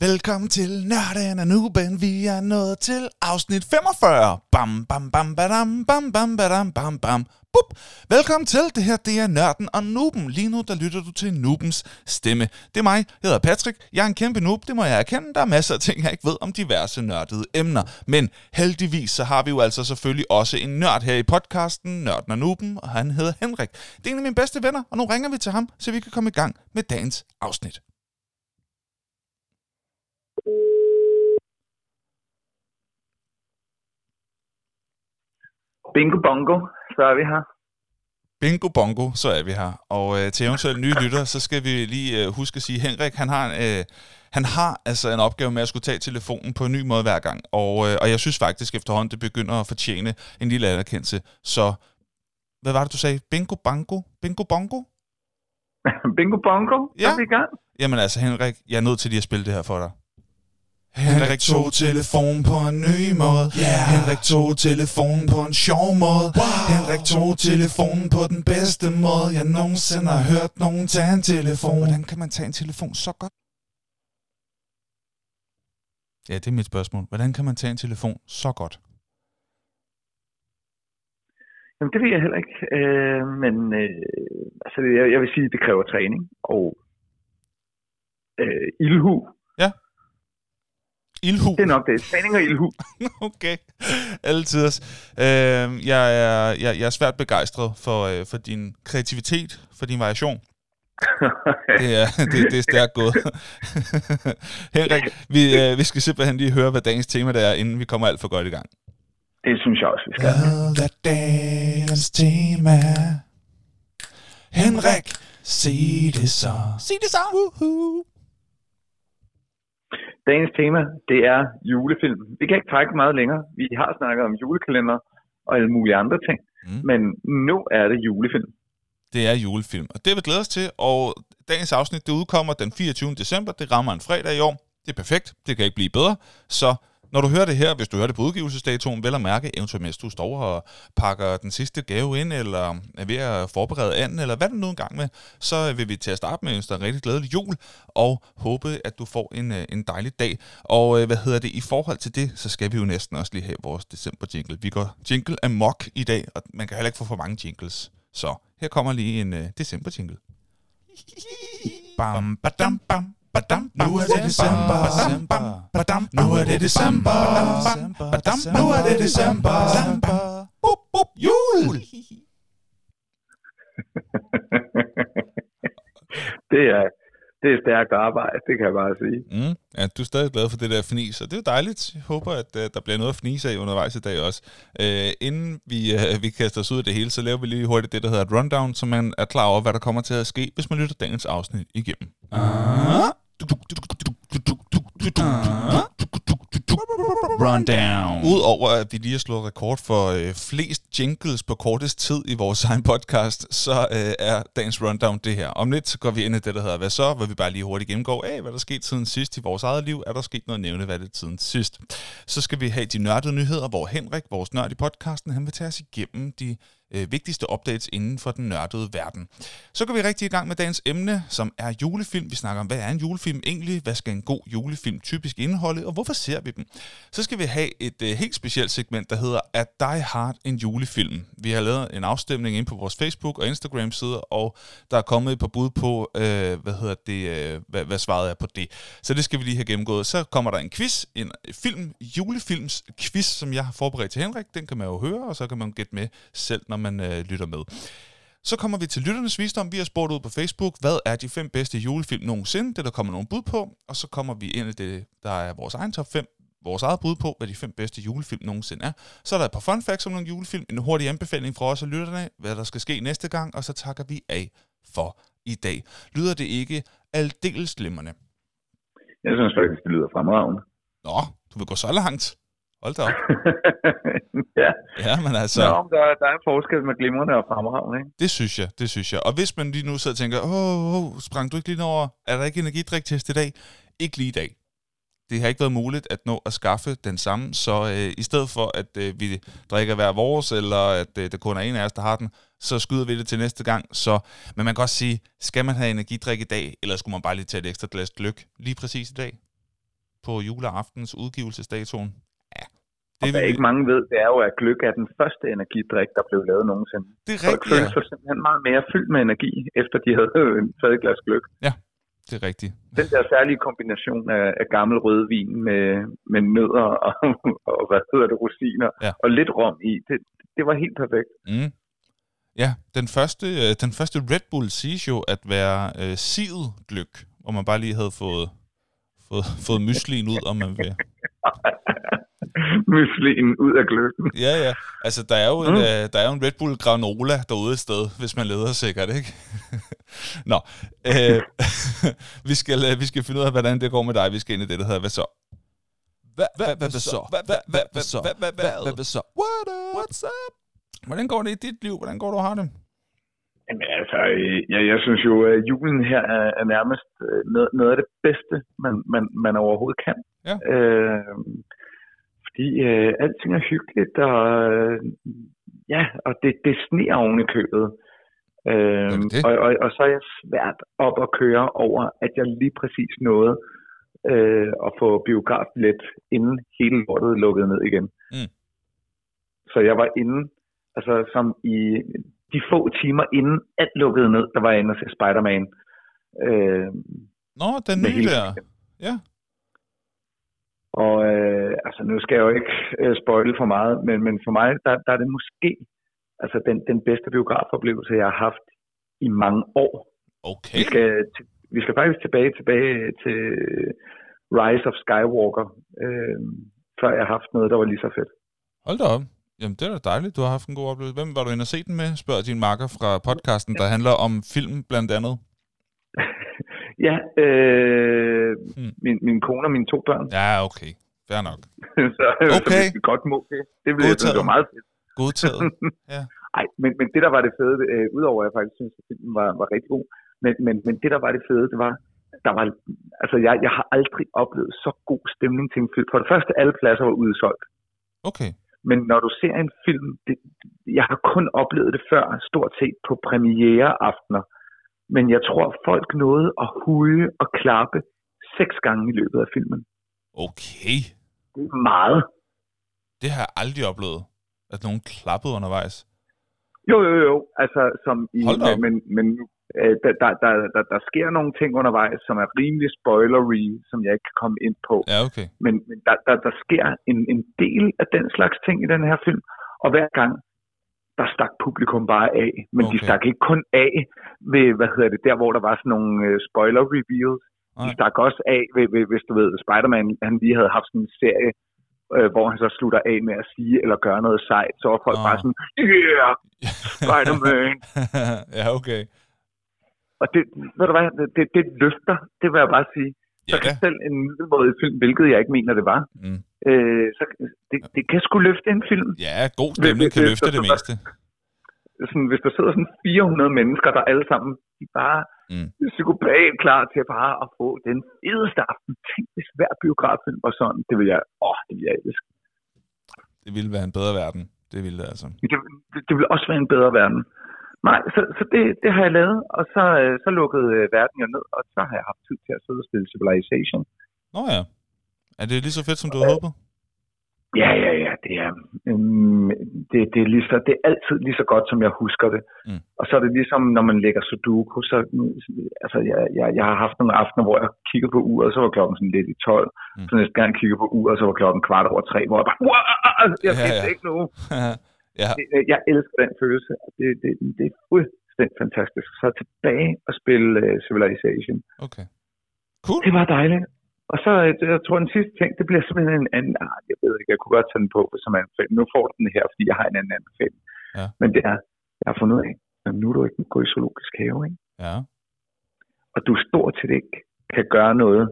Velkommen til Nørden og Nuben. Vi er nået til afsnit 45. Bam, bam, bam, badam, bam, bam, badam, bam, bam. Bup. Velkommen til. Det her, det er Nørden og Nuben. Lige nu, der lytter du til Nubens stemme. Det er mig. Jeg hedder Patrick. Jeg er en kæmpe noob. Det må jeg erkende. Der er masser af ting, jeg ikke ved om diverse nørdede emner. Men heldigvis, så har vi jo altså selvfølgelig også en nørd her i podcasten, Nørden og Nuben, og han hedder Henrik. Det er en af mine bedste venner, og nu ringer vi til ham, så vi kan komme i gang med dagens afsnit. Bingo bongo, så er vi her. Bingo bongo, så er vi her. Og øh, til eventuelt nye lytter, så skal vi lige øh, huske at sige, Henrik, han har, øh, han har altså en opgave med at skulle tage telefonen på en ny måde hver gang. Og, øh, og jeg synes faktisk efterhånden, det begynder at fortjene en lille anerkendelse. Så hvad var det, du sagde? Bingo bongo? Bingo bongo? Bingo bongo, så Ja. er vi i gang. Jamen altså, Henrik, jeg er nødt til lige at spille det her for dig. Henrik tog telefonen på en ny måde. Yeah. Henrik tog telefonen på en sjov måde. Wow. Henrik tog telefonen på den bedste måde, jeg nogensinde har hørt nogen tage en telefon. Hvordan kan man tage en telefon så godt? Ja, det er mit spørgsmål. Hvordan kan man tage en telefon så godt? Jamen, det ved jeg heller ikke. Øh, men øh, altså, jeg, jeg vil sige, at det kræver træning og øh, ildhu. Ildhu. Det er nok det. Træning og ildhu. okay. Altid. Øh, jeg, er, jeg, jeg er svært begejstret for, øh, for din kreativitet, for din variation. Det er, det, det er stærkt gået. Henrik, vi, øh, vi skal simpelthen lige høre, hvad dagens tema det er, inden vi kommer alt for godt i gang. det synes jeg også, vi skal. Hvad er dagens tema? Henrik, sig det så. Sig det så. Woohoo. Dagens tema, det er julefilm. Vi kan ikke trække meget længere. Vi har snakket om julekalender og alle mulige andre ting. Mm. Men nu er det julefilm. Det er julefilm, og det vil vi glæde os til. Og dagens afsnit, det udkommer den 24. december. Det rammer en fredag i år. Det er perfekt. Det kan ikke blive bedre. Så når du hører det her, hvis du hører det på udgivelsesdatoen, vel at mærke, eventuelt mens du står og pakker den sidste gave ind, eller er ved at forberede anden, eller hvad du nu engang med, så vil vi til at starte med at ønske dig en rigtig glædelig jul, og håbe, at du får en, øh, en dejlig dag. Og øh, hvad hedder det, i forhold til det, så skal vi jo næsten også lige have vores december jingle. Vi går jingle amok i dag, og man kan heller ikke få for mange jingles. Så her kommer lige en uh, december jingle. Bam, badam, bam, badam, nu er det december. Badam, badam, nu er det december. Badam, nu er det december. Bup, bup, jul! det er, det er stærkt arbejde, det kan jeg bare sige. Mm, ja, du er stadig glad for det der fnis, og det er jo dejligt. Jeg håber, at uh, der bliver noget at fnise af undervejs i dag også. Uh, inden vi, uh, vi kaster os ud af det hele, så laver vi lige hurtigt det, der hedder et rundown, så man er klar over, hvad der kommer til at ske, hvis man lytter dagens afsnit igennem. Rundown. Udover at vi lige har slået rekord for øh, flest jingles på kortest tid i vores egen podcast, så øh, er dagens rundown det her. Om lidt så går vi ind i det, der hedder Hvad så? Hvor vi bare lige hurtigt gennemgår af, hvad der skete siden sidst i vores eget liv. Er der sket noget nævneværdigt siden sidst? Så skal vi have de nørdede nyheder, hvor Henrik, vores nørd i podcasten, han vil tage os igennem de øh, vigtigste updates inden for den nørdede verden. Så går vi rigtig i gang med dagens emne, som er julefilm. Vi snakker om, hvad er en julefilm egentlig? Hvad skal en god julefilm typisk indeholde? Og hvorfor ser vi dem? Så skal vi have et øh, helt specielt segment, der hedder Er Die Hard en julefilm? Vi har lavet en afstemning ind på vores Facebook og Instagram side, og der er kommet et par bud på, øh, hvad hedder det, øh, hvad, hvad svaret er på det. Så det skal vi lige have gennemgået. Så kommer der en quiz, en øh, film, julefilms quiz, som jeg har forberedt til Henrik. Den kan man jo høre, og så kan man gætte med selv, når man øh, lytter med. Så kommer vi til lytternes visdom. Vi har spurgt ud på Facebook, hvad er de fem bedste julefilm nogensinde? Det er der kommer nogle bud på. Og så kommer vi ind i det, der er vores egen top 5 vores eget bud på, hvad de fem bedste julefilm nogensinde er. Så er der et par fun facts om nogle julefilm, en hurtig anbefaling fra os og lytterne, hvad der skal ske næste gang, og så takker vi af for i dag. Lyder det ikke aldeles glimrende? Jeg synes faktisk, det lyder fremragende. Nå, du vil gå så langt. Hold da op. ja, Ja, men altså... Nå, men der, der er en forskel med glimrende og fremragende, ikke? Det synes jeg, det synes jeg. Og hvis man lige nu sidder og tænker, åh, åh, sprang du ikke lige over, er der ikke energidriktest i dag? Ikke lige i dag. Det har ikke været muligt at nå at skaffe den samme, så øh, i stedet for, at øh, vi drikker hver vores, eller at øh, der kun er en af os, der har den, så skyder vi det til næste gang. Så, men man kan også sige, skal man have energidrik i dag, eller skulle man bare lige tage et ekstra glas gløk lige præcis i dag? på juleaftens udgivelsesdatoen. Ja, Det Hvad ikke mange ved, det er jo, at gløk er den første energidrik, der blev lavet nogensinde. Det er rigtigt, følte ja. sig simpelthen meget mere fyldt med energi, efter de havde taget et glas gløk. Det er rigtigt. Den der særlige kombination af, af gammel rødvin med, med nødder og, og hvad hedder det, rosiner Ja. og lidt rom i, det, det var helt perfekt. Mm. Ja, den første, øh, den første Red Bull siges jo at være øh, sivet gløk, hvor man bare lige havde fået, fået, fået myslin ud, om man vil. Myslin ud af gløkken. Ja, ja. Altså, der er jo en, Mm. øh, der er jo en Red Bull granola derude et sted, hvis man leder sikkert, ikke? Nå, øh, vi, skal, øh, vi skal finde ud af, hvordan det går med dig. Vi skal ind i det, der hedder, hvad så? Hvad, hvad, hvad, hvad så? Hvad, hvad, hvad, hvad så? Hvad, hvad, Hvad, hvad? hvad, hvad så? What up? What's up? Hvordan går det i dit liv? Hvordan går du har det? Jamen altså, jeg, jeg synes jo, at julen her er, er nærmest øh, noget, noget af det bedste, man, man, man overhovedet kan. Ja. Øh, fordi øh, alting er hyggeligt, og øh, ja, og det, det sneer oven i købet. Øh, det det? og, og, og så er jeg svært op at køre over, at jeg lige præcis nåede øh, at få biografbillet, inden hele lortet lukkede ned igen. Mm. Så jeg var inde, altså som i de få timer inden alt lukkede ned, der var jeg inde og se Spider-Man. Øh, Nå, den nye hele der. Ja. Og øh, altså, nu skal jeg jo ikke øh, spoile for meget, men, men for mig, der, der er det måske altså den, den bedste biografoplevelse, jeg har haft i mange år. Okay. Vi skal, vi skal faktisk tilbage, tilbage til Rise of Skywalker, øh, før jeg har haft noget, der var lige så fedt. Hold da op. Jamen, det er da dejligt, du har haft en god oplevelse. Hvem var du inde og se den med? Spørger din makker fra podcasten, der handler om film blandt andet. Ja, øh, Hmm. min, min kone og mine to børn. Ja, okay. Fair nok. så, Okay. så vi godt må det. Det blev det var meget fedt. Godtaget. Ej, men, men det der var det fede, øh, udover at jeg faktisk synes, at filmen var, var rigtig god, men, men, men det der var det fede, det var, der var, altså jeg, jeg har aldrig oplevet så god stemning til en film. For det første, alle pladser var udsolgt. Okay. Men når du ser en film, det, jeg har kun oplevet det før, stort set på premiereaftener. Men jeg tror, folk nåede at huge og klappe seks gange i løbet af filmen. Okay. Det er meget. Det har jeg aldrig oplevet. At nogen klappede undervejs. Jo, jo, jo. Altså, som i, op. men, men øh, der, der, der, der, der sker nogle ting undervejs, som er rimelig spoilery, som jeg ikke kan komme ind på. Ja, okay. Men, men der, der, der sker en, en del af den slags ting i den her film, og hver gang, der stak publikum bare af. Men okay. de stak ikke kun af ved, hvad hedder det, der hvor der var sådan nogle øh, spoiler reveals. De stak også af, ved, ved, hvis du ved, Spider-Man, han lige havde haft sådan en serie, øh, hvor han så slutter af med at sige eller gøre noget sejt, så var folk Ah. bare sådan, yeah, Spider-Man. ja, okay. Og det, ved du hvad, det, det, det løfter, det vil jeg bare sige. Så kan selv en middelmådig film, hvilket jeg ikke mener, det var, Mm. øh, så det, det kan sgu løfte en film. Ja, god stemning kan løfte det meste. Sådan, hvis der sidder sådan 400 mennesker, der alle sammen, de bare Mm. psykopat klar til bare at få den fedeste aften. Tænk, hvis hver biograffilm var sådan, det vil jeg, åh, det vil jeg elske. Det ville være en bedre verden. Det ville det altså. Det, det, det vil også være en bedre verden. Nej, så, så det, det har jeg lavet, og så, øh, så lukkede øh, verden jo ned, og så har jeg haft tid til at sidde og spille Civilization. Nå ja. Er det lige så fedt, som du havde håbet? Ja, ja, ja, det er, øhm, det, det, er lige så, det er altid lige så godt, som jeg husker det. Mm. Og så er det ligesom, når man lægger Sudoku, så altså, jeg, jeg, jeg har haft nogle aftener, hvor jeg kiggede på uret, så var klokken sådan lidt i 12. Mm. Så næste gang jeg kiggede på uret, så var klokken kvart over tre, hvor jeg bare, jeg ja. ja. ikke nu. ja. Det, øh, jeg elsker den følelse, det, det, det er fuldstændig fantastisk. Så tilbage og spille uh, Civilization. Okay. Cool. Det var dejligt. Og så, øh, jeg tror, den sidste ting, det bliver simpelthen en anden, ah, jeg ved ikke, jeg kunne godt tage den på som anbefaling. Nu får du den her, fordi jeg har en anden anbefaling. Ja. Men det er, jeg har fundet ud af, at nu er du ikke gå i zoologisk have, ikke? Ja. og du stort set ikke kan gøre noget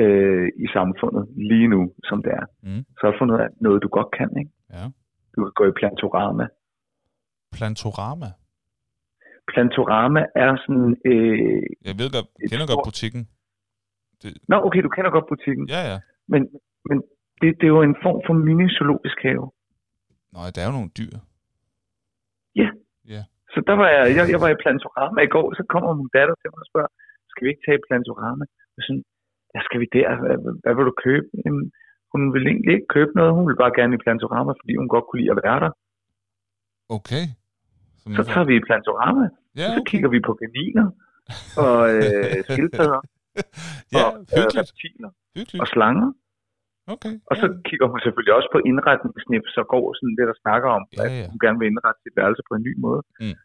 øh, i samfundet lige nu, som det er. Mm. Så har jeg fundet ud af noget, du godt kan, ikke? Ja. Du kan gå i plantorama. Plantorama. Plantorama er sådan... Øh, Jeg ved godt, Et kender godt butikken. Nå, okay, du kender godt butikken. Ja, ja. Men, men det, det er jo en form for mini-zoologisk have. Nå, der er jo nogle dyr. Så der var jeg, jeg, jeg var i Plantorama i går, så kommer min datter til mig og spørger, skal vi ikke tage Plantorama? Jeg sådan, ja, skal vi der? Hvad, hvad vil du købe? Jamen, hun vil egentlig ikke købe noget. Hun vil bare gerne i Plantorama, fordi hun godt kunne lide at være der. Okay. Så, Så tager vi i Plantorama, ja, og så kigger vi på kaniner og øh, skildpadder ja, og øh, reptiler hyggeligt. og slanger. Okay. Og så ja. kigger hun selvfølgelig også på indretningssnips og går sådan lidt og snakker om, Ja, at ja. hun gerne vil indrette sit værelse på en ny måde. Mm.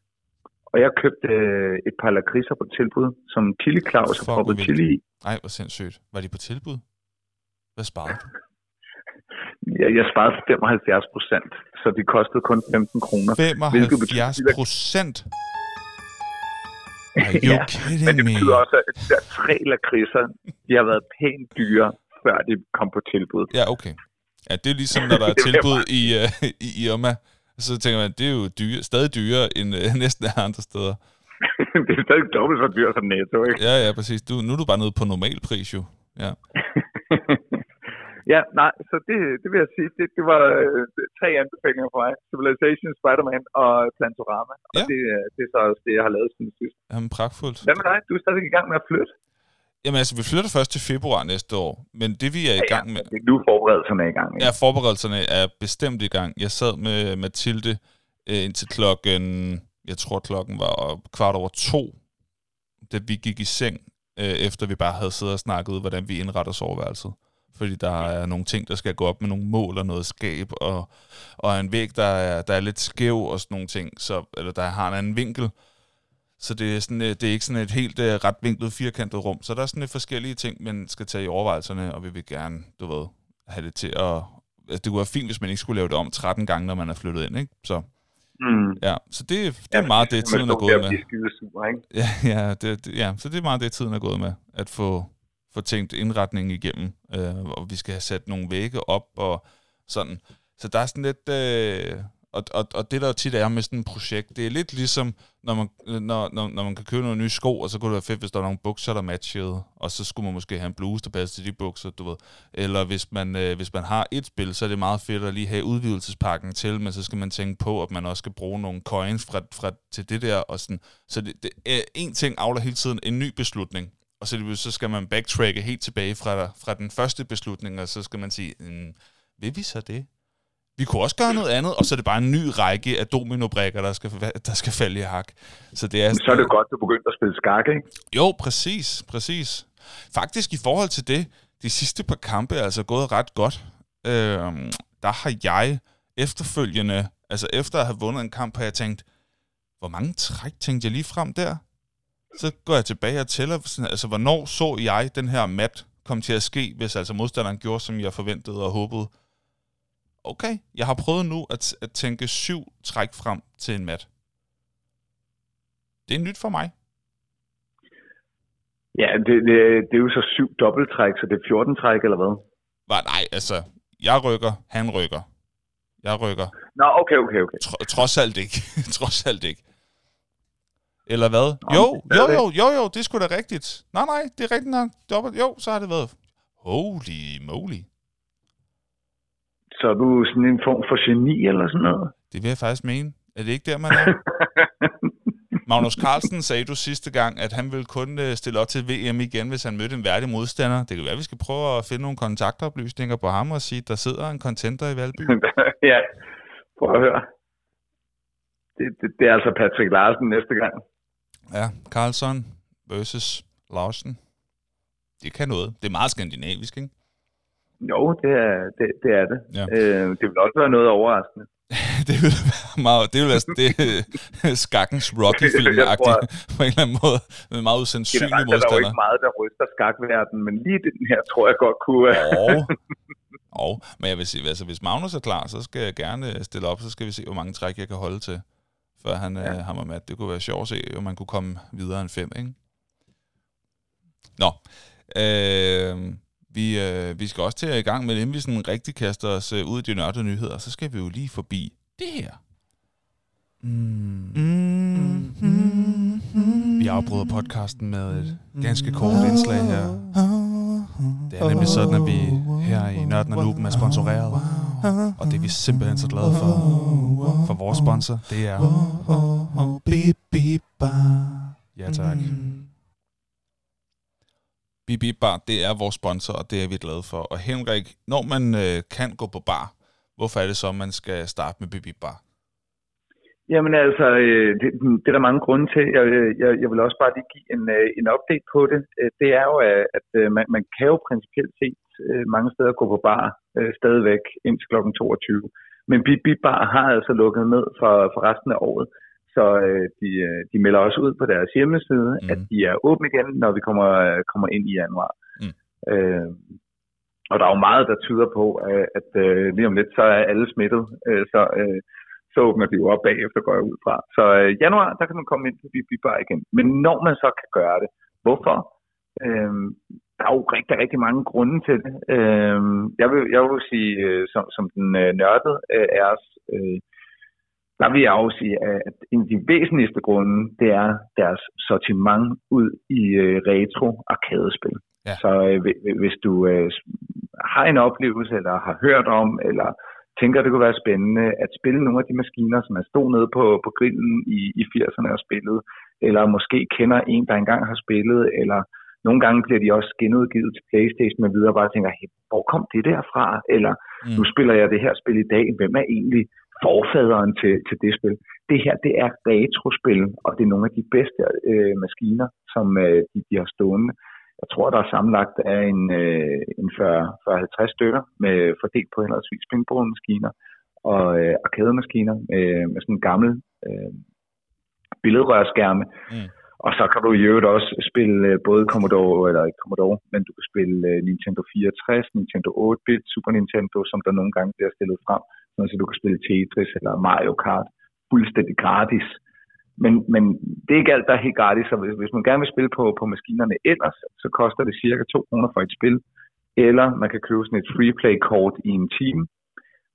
Og jeg købte øh, et par lakridser på tilbud, som Chili Claus har proppet chili i. Ej, hvor sindssygt. Var de på tilbud? Hvad sparede du? Jeg, jeg sparede 75 procent, så de kostede kun 15 kroner. Hvilket betyder, 75 procent? Are you Ja, Men det me? betyder også, at de der tre lakridser, de har været pænt dyre, før de kom på tilbud. Ja, okay. Ja, det er ligesom, når der er Det tilbud i, uh, i Irma. Så tænker man, det er jo dyre, stadig dyrere end uh, næsten andre steder. det er stadig dobbelt så dyrt som netto, ikke? Ja, ja, præcis. Du, nu er du bare nede på normal pris, jo. Ja. Ja, nej, så det, det vil jeg sige, det, det var øh, tre anbefalinger for mig. Civilization, Spider-Man og Plantorama. Og Ja. det, øh, det er så også det, jeg har lavet siden sidst. Jamen, pragtfuldt. Hvad med dig? Du er stadig i gang med at flytte. Jamen altså, vi flytter først til februar næste år, men det vi er i gang med, Det er nu forberedelserne er i gang. Ikke? Ja, forberedelserne er bestemt i gang. Jeg sad med Mathilde øh, indtil klokken, jeg tror klokken var kvart over to, da vi gik i seng, øh, efter vi bare havde siddet og snakket hvordan vi indretter soveværelset. Fordi der er nogle ting, der skal gå op med nogle mål og noget skab, og, og en væg, der er, der er lidt skæv og sådan nogle ting, så, eller der har en anden vinkel. Så det er, sådan, øh, det er ikke sådan et helt uh, ret vinklet, firkantet rum. Så der er sådan lidt forskellige ting, man skal tage i overvejelserne, og vi vil gerne, du ved, have det til at... Altså, det kunne være fint, hvis man ikke skulle lave det om 13 gange, når man er flyttet ind, ikke? Så, Mm. ja. så det, det er meget det, tiden er gået med. skidesur, ikke? Ja, ja, det, det, ja, så det er meget det, tiden er gået med, at få, få tænkt indretningen igennem, øh, og vi skal have sat nogle vægge op og sådan. Så der er sådan lidt, øh, og, og, og det der tit er med sådan et projekt, det er lidt ligesom, når man, når, når, når man kan købe nogle nye sko, og så kunne det være fedt, hvis der var nogle bukser, der matchede, og så skulle man måske have en bluse, der passede til de bukser, du ved. Eller hvis man, øh, hvis man har et spil, så er det meget fedt at lige have udvidelsespakken til, men så skal man tænke på, at man også skal bruge nogle coins fra, fra, til det der, og sådan. Så det, det, er, en ting afler hele tiden en ny beslutning, og så, så skal man backtracke helt tilbage fra, fra den første beslutning, og så skal man sige, mm, vil vi så det? Vi kunne også gøre noget andet, og så er det bare en ny række af dominobrikker, der skal, der skal falde i hak. Så det er, Så er det godt, du begyndte at spille skak, ikke? jo, præcis, præcis. Faktisk i forhold til det, de sidste par kampe er altså gået ret godt. Øhm, der har jeg efterfølgende, altså efter at have vundet en kamp, har jeg tænkt, hvor mange træk tænkte jeg lige frem der? Så går jeg tilbage og tæller, sådan, altså hvornår så jeg den her mat komme til at ske, hvis altså modstanderen gjorde, som jeg forventede og håbede. Okay, jeg har prøvet nu at, at tænke syv træk frem til en mat. Det er nyt for mig. Ja, det, det, det er jo så syv dobbelttræk, så det er 14 træk, eller hvad? Var, nej, altså, jeg rykker, han rykker. Jeg rykker. Nå, okay, okay, okay. Tro, trods alt ikke. trods alt ikke. Eller hvad? Nå, Jo, jo, jo, jo, jo, det er sgu da rigtigt. Nej, nej, det er rigtigt nok. Dobbelt, jo, så har det været. Holy moly. Så er du sådan en form for geni, eller sådan noget? Det vil jeg faktisk mene. Er det ikke der, man er? Magnus Carlsen sagde du sidste gang, at han ville kun øh, stille op til VM igen, hvis han mødte en værdig modstander. Det kan være, at vi skal prøve at finde nogle kontaktoplysninger på ham og sige, at der sidder en contender i Valby. ja, prøv at høre. Det, det, det er altså Patrick Larsen næste gang. Ja, Carlson versus Larsen. Det kan noget. Det er meget skandinavisk, ikke? Jo, det er det, det, er det. Ja. Øh, det vil også være noget overraskende. det vil være meget, det vil være det skakkens rocky film på en eller anden måde. Med meget usandsynlig Generelt er der jo modstander. ikke meget, der ryster skakverden, men lige den her tror jeg godt kunne... Og, og, men jeg vil sige, altså hvis Magnus er klar, så skal jeg gerne stille op, så skal vi se, hvor mange træk jeg kan holde til, før han ja. Ja. hammer mat. Det kunne være sjovt at se, om man kunne komme videre end fem, ikke? Nå, øh, vi, øh, vi skal også til at i gang med, inden vi sådan rigtig kaster os øh, ud i de nørdede nyheder, så skal vi jo lige forbi det her. Vi afbryder podcasten med et ganske kort indslag her. Det er nemlig sådan, at vi her i Nørden og Nuben er sponsoreret. Og det er vi simpelthen så glade for. For vores sponsor, det er... Ja tak. BB Bar, det er vores sponsor, og det er vi glade for. Og Henrik, når man øh, kan gå på bar, hvorfor er det så, man skal starte med BB Bar? Jamen altså, øh, det, det er der mange grunde til. Jeg, jeg, jeg vil også bare lige give en, øh, en update på det. Øh, det er jo, at man, man kan jo principielt set mange steder gå på bar stadigvæk indtil kl. 22. Men BB Bar har altså lukket ned for, for resten af året. Så de, de melder også ud på deres hjemmeside, mm. at de er åbne igen, når vi kommer, kommer ind i januar. Mm. Øh, og der er jo meget, der tyder på, at, at lige om lidt, så er alle smittet. Så øh, så åbner de jo op bagefter, går jeg ud fra. Så øh, januar, der kan man komme ind på Bibar igen. Men når man så kan gøre det, hvorfor? Øh, der er jo rigtig, rigtig mange grunde til det. Øh, jeg, vil, jeg vil sige, øh, som, som den øh, nørdede øh, er os, øh, der vil jeg også sige, at en af de væsentligste grunde, det er deres sortiment ud i øh, retro arkadespil. Ja. Så øh, hvis du øh, har en oplevelse, eller har hørt om, eller tænker, det kunne være spændende at spille nogle af de maskiner, som er stået nede på, på grillen i, i 80'erne og spillet, eller måske kender en, der engang har spillet, eller nogle gange bliver de også genudgivet til Playstation med videre, og bare tænker, hey, hvor kom det derfra? Eller mm. nu spiller jeg det her spil i dag, hvem er egentlig forfaderen til, til det spil? Det her, det er retrospil, og det er nogle af de bedste øh, maskiner, som øh, de, de har stående. Jeg tror, der er sammenlagt af en, øh, en 40-50 stykker med fordelt på henholdsvis pinballmaskiner og øh, arcade-maskiner med, med sådan en gammel øh, billedrørskærme. Mm. Og så kan du i øvrigt også spille øh, både Commodore, eller ikke Commodore, men du kan spille øh, Nintendo 64, Nintendo 8-bit, Super Nintendo, som der nogle gange bliver stillet frem, så du kan spille Tetris eller Mario Kart fuldstændig gratis. Men, men det er ikke alt, der er helt gratis, så hvis, hvis man gerne vil spille på, på maskinerne ellers, så koster det cirka 2 kroner for et spil, eller man kan købe sådan et freeplay-kort i en time,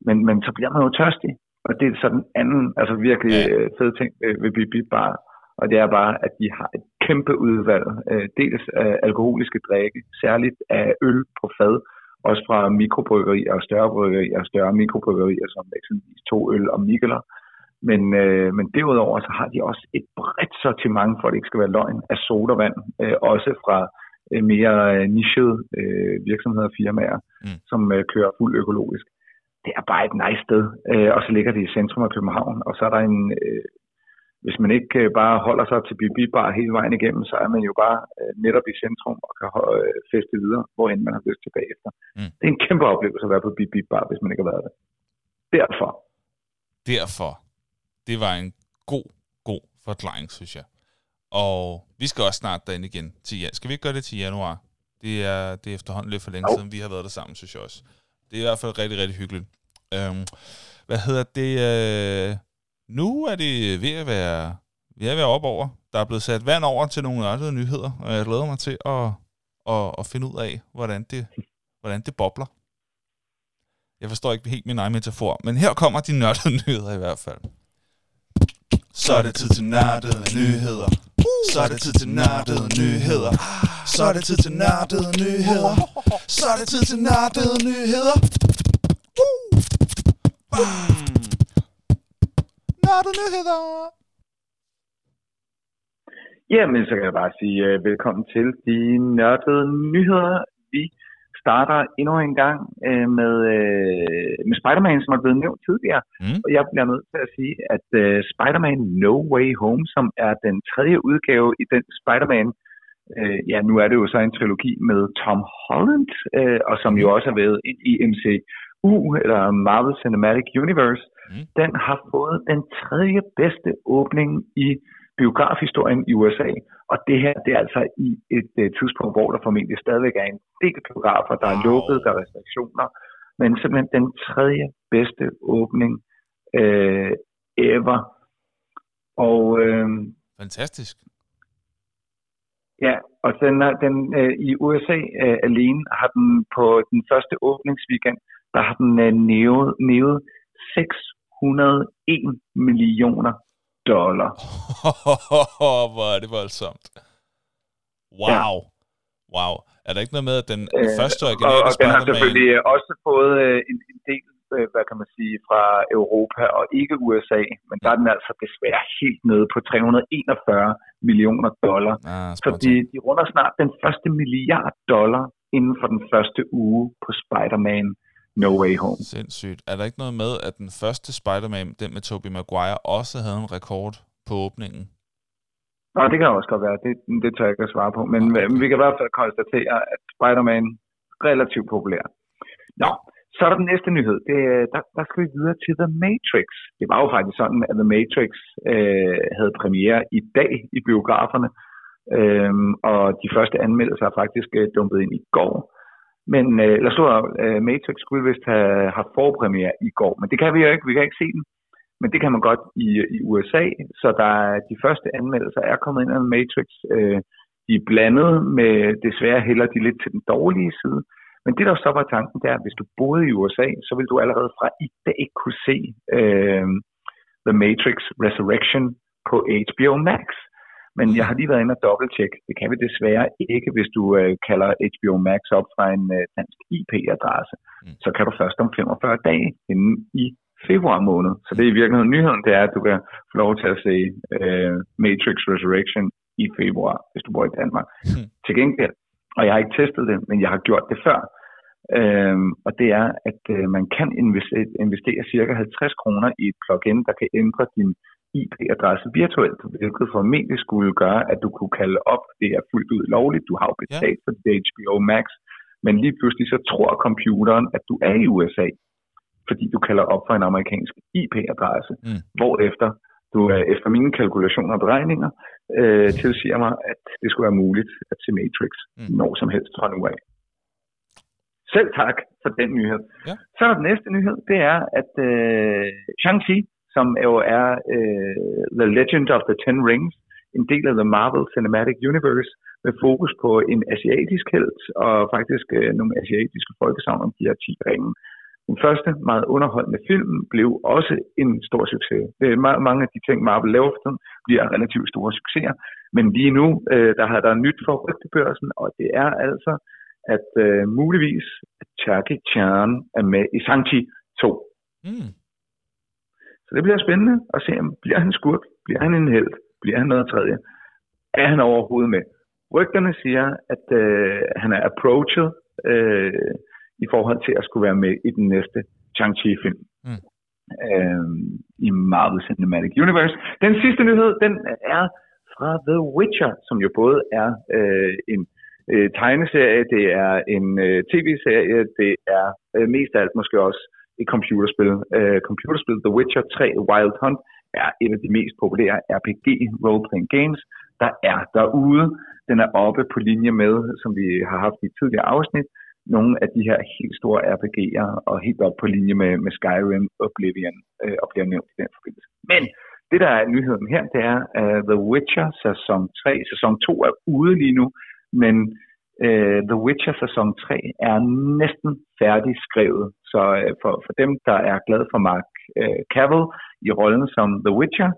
men, men så bliver man jo tørstig, og det er sådan en anden, altså virkelig øh, fed ting ved BB Bar, og det er bare, at de har et kæmpe udvalg, øh, dels af alkoholiske drikke, særligt af øl på fad, også fra mikrobryggerier og større bryggerier og større mikrobryggerier, som eksempelvis to øl og Mikkeler, men, øh, men derudover så har de også et bredt sortiment, for at det ikke skal være løgn, af sodavand, øh, også fra øh, mere øh, nichede øh, virksomheder og firmaer, mm. som øh, kører fuld økologisk. Det er bare et nice sted, øh, og så ligger det i centrum af København, og så er der en, øh, hvis man ikke øh, bare holder sig til BB Bar hele vejen igennem, så er man jo bare øh, netop i centrum og kan øh, feste videre, hvorhen man har lyst til bagefter. Mm. Det er en kæmpe oplevelse at være på BB Bar, hvis man ikke har været der. Derfor. Derfor det var en god, god forklaring, synes jeg. Og vi skal også snart derinde igen til ja. Skal vi ikke gøre det til januar? Det er, det er efterhånden lidt for længe siden, vi har været der sammen, synes jeg også. Det er i hvert fald rigtig, rigtig hyggeligt. Øhm, hvad hedder det? Øh, nu er det ved at være, ved at være op over. Der er blevet sat vand over til nogle andre nyheder, og jeg glæder mig til at, at, at finde ud af, hvordan det, hvordan det bobler. Jeg forstår ikke helt min egen metafor, men her kommer de nørdede nyheder i hvert fald. Så er det tid til nørdede nyheder. Så er det tid til nørdede nyheder. Så er det tid til nørdede nyheder. Så er det tid til nørdede nyheder. Hmm. Nørdede nyheder. Jamen, så kan jeg bare sige uh, velkommen til de nørdede nyheder. Vi starter endnu en gang øh, med, øh, med Spider-Man, som er blevet nævnt tidligere. Mm. Og jeg bliver nødt til at sige, at øh, Spider-Man No Way Home, som er den tredje udgave i den Spider-Man, øh, ja, nu er det jo så en trilogi med Tom Holland, øh, og som jo også har været i MCU, eller Marvel Cinematic Universe, mm. den har fået den tredje bedste åbning i biografhistorien i USA. Og det her, det er altså i et uh, tidspunkt, hvor der formentlig stadigvæk er en del biografer, der er lukket, der er restriktioner, men simpelthen den tredje bedste åbning uh, ever. Og, uh, Fantastisk. Ja, og den, er, den uh, i USA uh, alene har den på den første åbningsweekend, der har den uh, nævet, nævet 601 millioner dollar. Hvor er det voldsomt. Wow. Ja. Wow. Er der ikke noget med, at den øh, første originale og, og den har selvfølgelig også fået øh, en, en del, øh, hvad kan man sige, fra Europa og ikke USA, men der er den altså desværre helt nede på 341 millioner dollar. Ah, Så de, de runder snart den første milliard dollar inden for den første uge på Spider-Man No Way Home. Sindssygt. Er der ikke noget med, at den første Spider-Man, den med Tobey Maguire, også havde en rekord på åbningen? Nå, det kan også godt være. Det, det tør jeg ikke at svare på. Men okay. vi kan i hvert fald konstatere, at Spider-Man er relativt populær. Nå, så er der den næste nyhed. Det, der, der skal vi videre til The Matrix. Det var jo faktisk sådan, at The Matrix øh, havde premiere i dag i biograferne. Øhm, og de første anmeldelser er faktisk øh, dumpet ind i går. Men øh, der så øh, Matrix skulle vist have haft forpremiere i går, men det kan vi jo ikke. Vi kan ikke se den. Men det kan man godt i, i USA, så der er, de første anmeldelser er kommet ind af Matrix. Øh, de er blandet med, desværre hælder de lidt til den dårlige side. Men det, der så var tanken, det er, at hvis du boede i USA, så vil du allerede fra i dag kunne se øh, The Matrix Resurrection på HBO Max. Men jeg har lige været inde og dobbelttjekke. Det kan vi desværre ikke, hvis du øh, kalder HBO Max op fra en øh, dansk IP-adresse. Mm. Så kan du først om 45 dage inden i februar måned. Så det er i virkeligheden nyheden, det er, at du kan få lov til at se øh, Matrix Resurrection i februar, hvis du bor i Danmark. Mm. Til gengæld, og jeg har ikke testet det, men jeg har gjort det før, Øhm, og det er, at øh, man kan investere, investere cirka 50 kroner i et plugin, der kan ændre din IP-adresse virtuelt, hvilket formentlig skulle gøre, at du kunne kalde op, det er fuldt ud lovligt, du har jo betalt ja. for det HBO Max, men lige pludselig så tror computeren, at du er i USA, fordi du kalder op for en amerikansk IP-adresse, mm. hvorefter du øh, efter mine kalkulationer og beregninger øh, tilsiger mig, at det skulle være muligt at se Matrix mm. når som helst fra nu af. Selv tak for den nyhed. Ja. Så er der den næste nyhed, det er, at øh, Shang-Chi, som jo er øh, The Legend of the Ten Rings, en del af The Marvel Cinematic Universe, med fokus på en asiatisk held, og faktisk øh, nogle asiatiske folkesavn om de her 10 ringe. Den første meget underholdende film blev også en stor succes. Øh, mange af de ting, Marvel laver for tiden, bliver relativt store succeser. Men lige nu, øh, der har der nyt for rygtebørsen, og det er altså at øh, muligvis at Jackie Chan er med i Shang-Chi 2. Mm. Så det bliver spændende at se, om bliver han skurk, bliver han en held, bliver han noget tredje. Er han overhovedet med? Rygterne siger, at øh, han er approached øh, i forhold til at skulle være med i den næste Shang-Chi-film. Mm. Øh, i Marvel Cinematic Universe. Den sidste nyhed, den er fra The Witcher, som jo både er øh, en øh, tegneserie, det er en øh, tv-serie, det er øh, mest af alt måske også et computerspil. Øh, computerspil The Witcher 3 Wild Hunt er et af de mest populære RPG role-playing games, der er derude. Den er oppe på linje med, som vi har haft i tidligere afsnit, nogle af de her helt store RPG'er, og helt op på linje med, med Skyrim, Oblivion, øh, og bliver nævnt i den forbindelse. Men det, der er nyheden her, det er uh, The Witcher sæson 3. Sæson 2 er ude lige nu, men uh, The Witcher sæson 3 er næsten færdigskrevet. Så uh, for, for dem, der er glade for Mark uh, Cavill i rollen som The Witcher,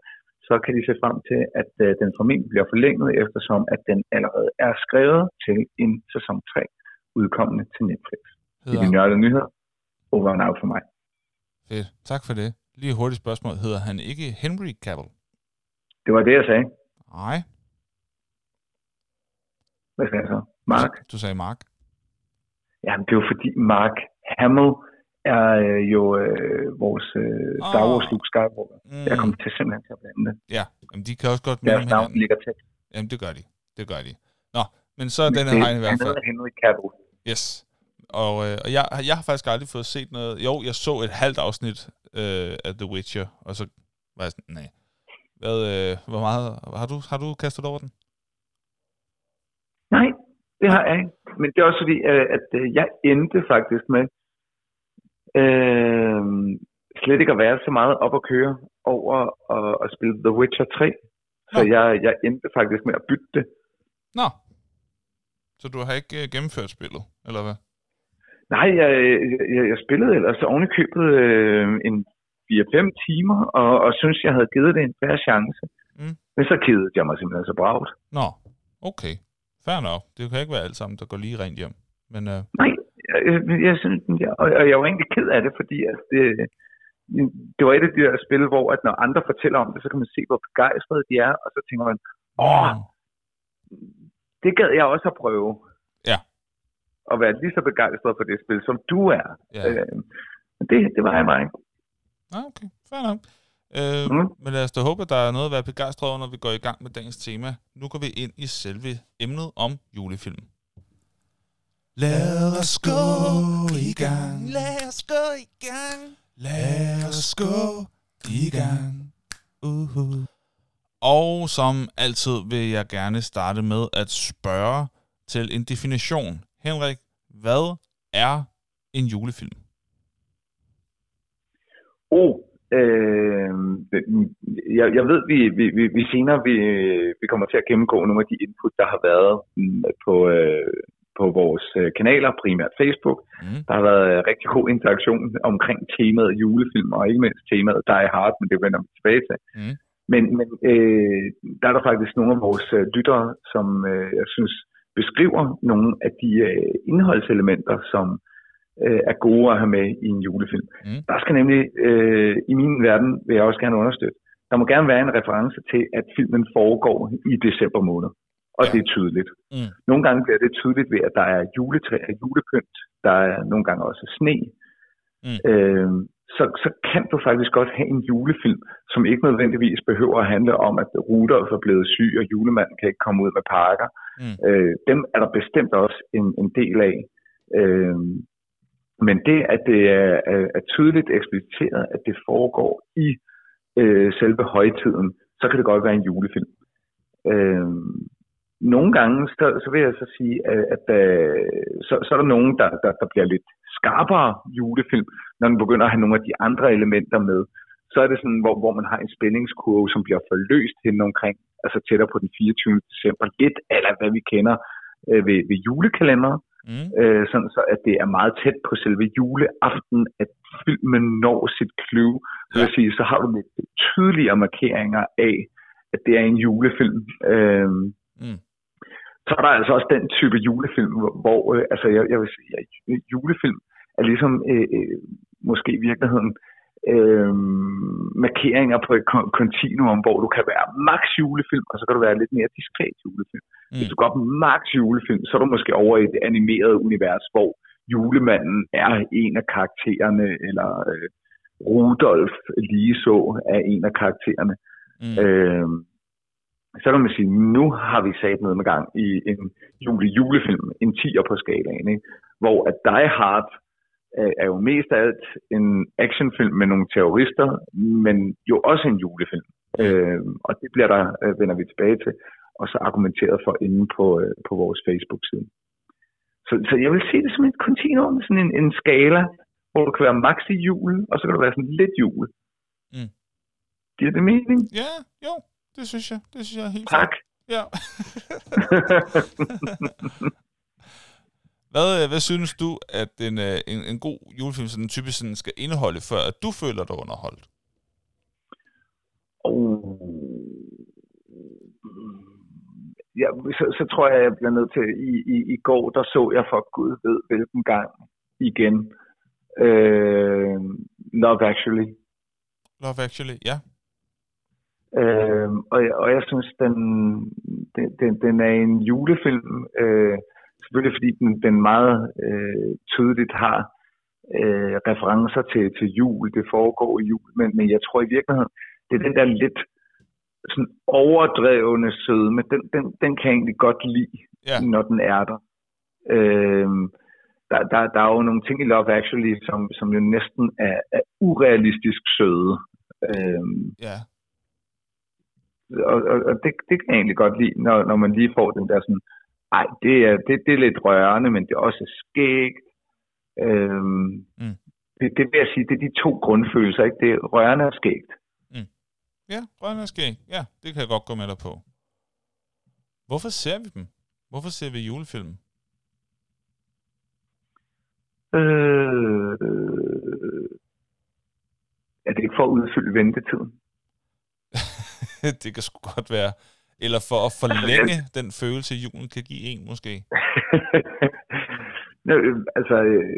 så kan de se frem til, at uh, den formentlig bliver forlænget, eftersom at den allerede er skrevet til en sæson 3 udkommende til Netflix. Det er de nørdede nyheder. Over and out for mig. Fedt. Tak for det. Lige hurtigt spørgsmål. Hedder han ikke Henry Cavill? Det var det, jeg sagde. Nej. Hvad sagde jeg så? Mark? Du, sagde Mark. Jamen, det er jo fordi Mark Hamill er øh, jo øh, vores øh, Star Wars Luke Skywalker. Mm. Jeg kommer til simpelthen til at blande det. Ja, Jamen, de kan også godt Deres navn ligger tæt. Jamen, det gør de. Det gør de. Nå, men så er den her i hvert fald. Henry Cavill. Yes. Og, øh, og jeg, jeg har faktisk aldrig fået set noget. Jo, jeg så et halvt afsnit øh, af The Witcher, og så var jeg sådan, nej. Hvad, øh, hvor meget, har du, har du kastet over den? Nej, det har jeg ikke. Men det er også fordi, øh, at øh, jeg endte faktisk med øh, slet ikke at være så meget op at køre over at, at spille The Witcher 3. Så jeg, jeg endte faktisk med at bytte det. Nå. Så du har ikke gennemført spillet, eller hvad? Nej, jeg, jeg, jeg spillede ellers oven i købet øh, en 4-5 timer, og, og synes, jeg havde givet det en færre chance. Mm. Men så kedede jeg mig simpelthen så bragt. Nå, okay. Fair nok. Det kan ikke være alt sammen, der går lige rent hjem. Men, uh... Nej, jeg, jeg synes, jeg, og, jeg var egentlig ked af det, fordi at det, det var et af de der spil, hvor at når andre fortæller om det, så kan man se, hvor begejstrede de er, og så tænker man, Åh, Mm. det gad jeg også at prøve. Ja. At være lige så begejstret for det spil, som du er. Ja. Øh, det, det var jeg mig. Ah, okay, fair nok. Øh, Mm. Men lad os da håbe, at der er noget at være begejstret over, når vi går i gang med dagens tema. Nu går vi ind i selve emnet om julefilm. Lad os gå i gang. Lad os gå i gang. Lad os gå i gang. Uh-huh. Og som altid vil jeg gerne starte med at spørge til en definition. Henrik, hvad er en julefilm? Oh, øh, jeg, jeg ved, vi, vi, vi, vi senere vi, vi kommer til at gennemgå nogle af de input, der har været mm, på, øh, på vores øh, kanaler, primært Facebook. Mm. Der har været øh, rigtig god interaktion omkring temaet julefilm, og ikke mindst temaet Die Hard, men det vender vi tilbage til. Mm. Men, men øh, der er der faktisk nogle af vores øh, lyttere, som øh, jeg synes beskriver nogle af de øh, indholdselementer, som øh, er gode at have med i en julefilm. Mm. Der skal nemlig, øh, i min verden, vil jeg også gerne understøtte, der må gerne være en reference til, at filmen foregår i december måned. Og Ja. det er tydeligt. Mm. Nogle gange bliver det tydeligt ved, at der er juletræ og julepynt. Der er nogle gange også sne. Mm. Øh, så, så kan du faktisk godt have en julefilm, som ikke nødvendigvis behøver at handle om, at Rudolf er blevet syg, og julemanden kan ikke komme ud med pakker. Mm. Øh, dem er der bestemt også en, en del af. Øh, men det, at det er, er, er tydeligt ekspliciteret, at det foregår i øh, selve højtiden, så kan det godt være en julefilm. Øh, nogle gange, så, så vil jeg så sige, at, at øh, så, så er der nogen, der, der, der bliver lidt skarpere julefilm, når den begynder at have nogle af de andre elementer med. Så er det sådan, hvor, hvor man har en spændingskurve, som bliver forløst hen omkring, altså tættere på den 24. december, lidt eller hvad vi kender øh, ved, ved julekalenderen Mm. øh, sådan så at det er meget tæt på selve juleaften, at filmen når sit clue. Så vil sige, så har du lidt tydeligere markeringer af, at det er en julefilm. Øh, Mm. Så er der altså også den type julefilm, hvor, hvor øh, altså jeg, jeg vil sige, at julefilm er ligesom øh, øh, måske i virkeligheden øh, markeringer på et kon- kontinuum, hvor du kan være max julefilm, og så kan du være lidt mere diskret julefilm. Mm. Hvis du går op max julefilm, så er du måske over i det animerede univers, hvor julemanden er en af karaktererne, eller øh, Rudolf lige så er en af karaktererne. Mm. Øh, så kan man sige, nu har vi sat noget med gang i en jule julefilm, en 10'er på skalaen, ikke? hvor at Die Hard øh, er jo mest af alt en actionfilm med nogle terrorister, men jo også en julefilm. Øh, og det bliver der, øh, vender vi tilbage til, og så argumenteret for inde på, øh, på vores Facebook-side. Så, så jeg vil se det som et kontinuum, sådan en, en skala, hvor du kan være max i jul, og så kan du være sådan lidt jul. Mm. Giver det mening? Ja, jo, det synes jeg. Det synes jeg er helt Tak. Ja. hvad, øh, hvad synes du, at en, øh, en, en god julefilm sådan typisk sådan skal indeholde, før at du føler dig underholdt? Oh. Ja, så, så tror jeg, jeg bliver nødt til, i, i, i går, der så jeg for Gud ved hvilken gang igen, øh, Love Actually. Love Actually, ja. Øh, og, jeg, og jeg synes, den, den, den, den er en julefilm, øh, selvfølgelig fordi den, den meget øh, tydeligt har øh, referencer til, til jul, det foregår i jul, men, men jeg tror i virkeligheden, det er den der lidt sådan overdrevne sødme, den, den, den kan jeg egentlig godt lide, Ja. når den er der. Øh, der, der, der er jo nogle ting i Love Actually, som, som jo næsten er, er urealistisk søde. Øh, Ja. og, og, og det, det kan jeg egentlig godt lide, når, når man lige får den der sådan, ej, det er, det, det er lidt rørende, men det er også skægt. Øhm, Mm. det, det vil jeg sige, det er de to grundfølelser, ikke? Det er rørende og skægt. Ja, grønne skæg. Ja, det kan jeg godt gå med dig på. Hvorfor ser vi dem? Hvorfor ser vi julefilm? Øh, er det ikke for at udfylde ventetiden? det kan sgu godt være. Eller for at forlænge den følelse, julen kan give en, måske. Nå, øh, altså, øh,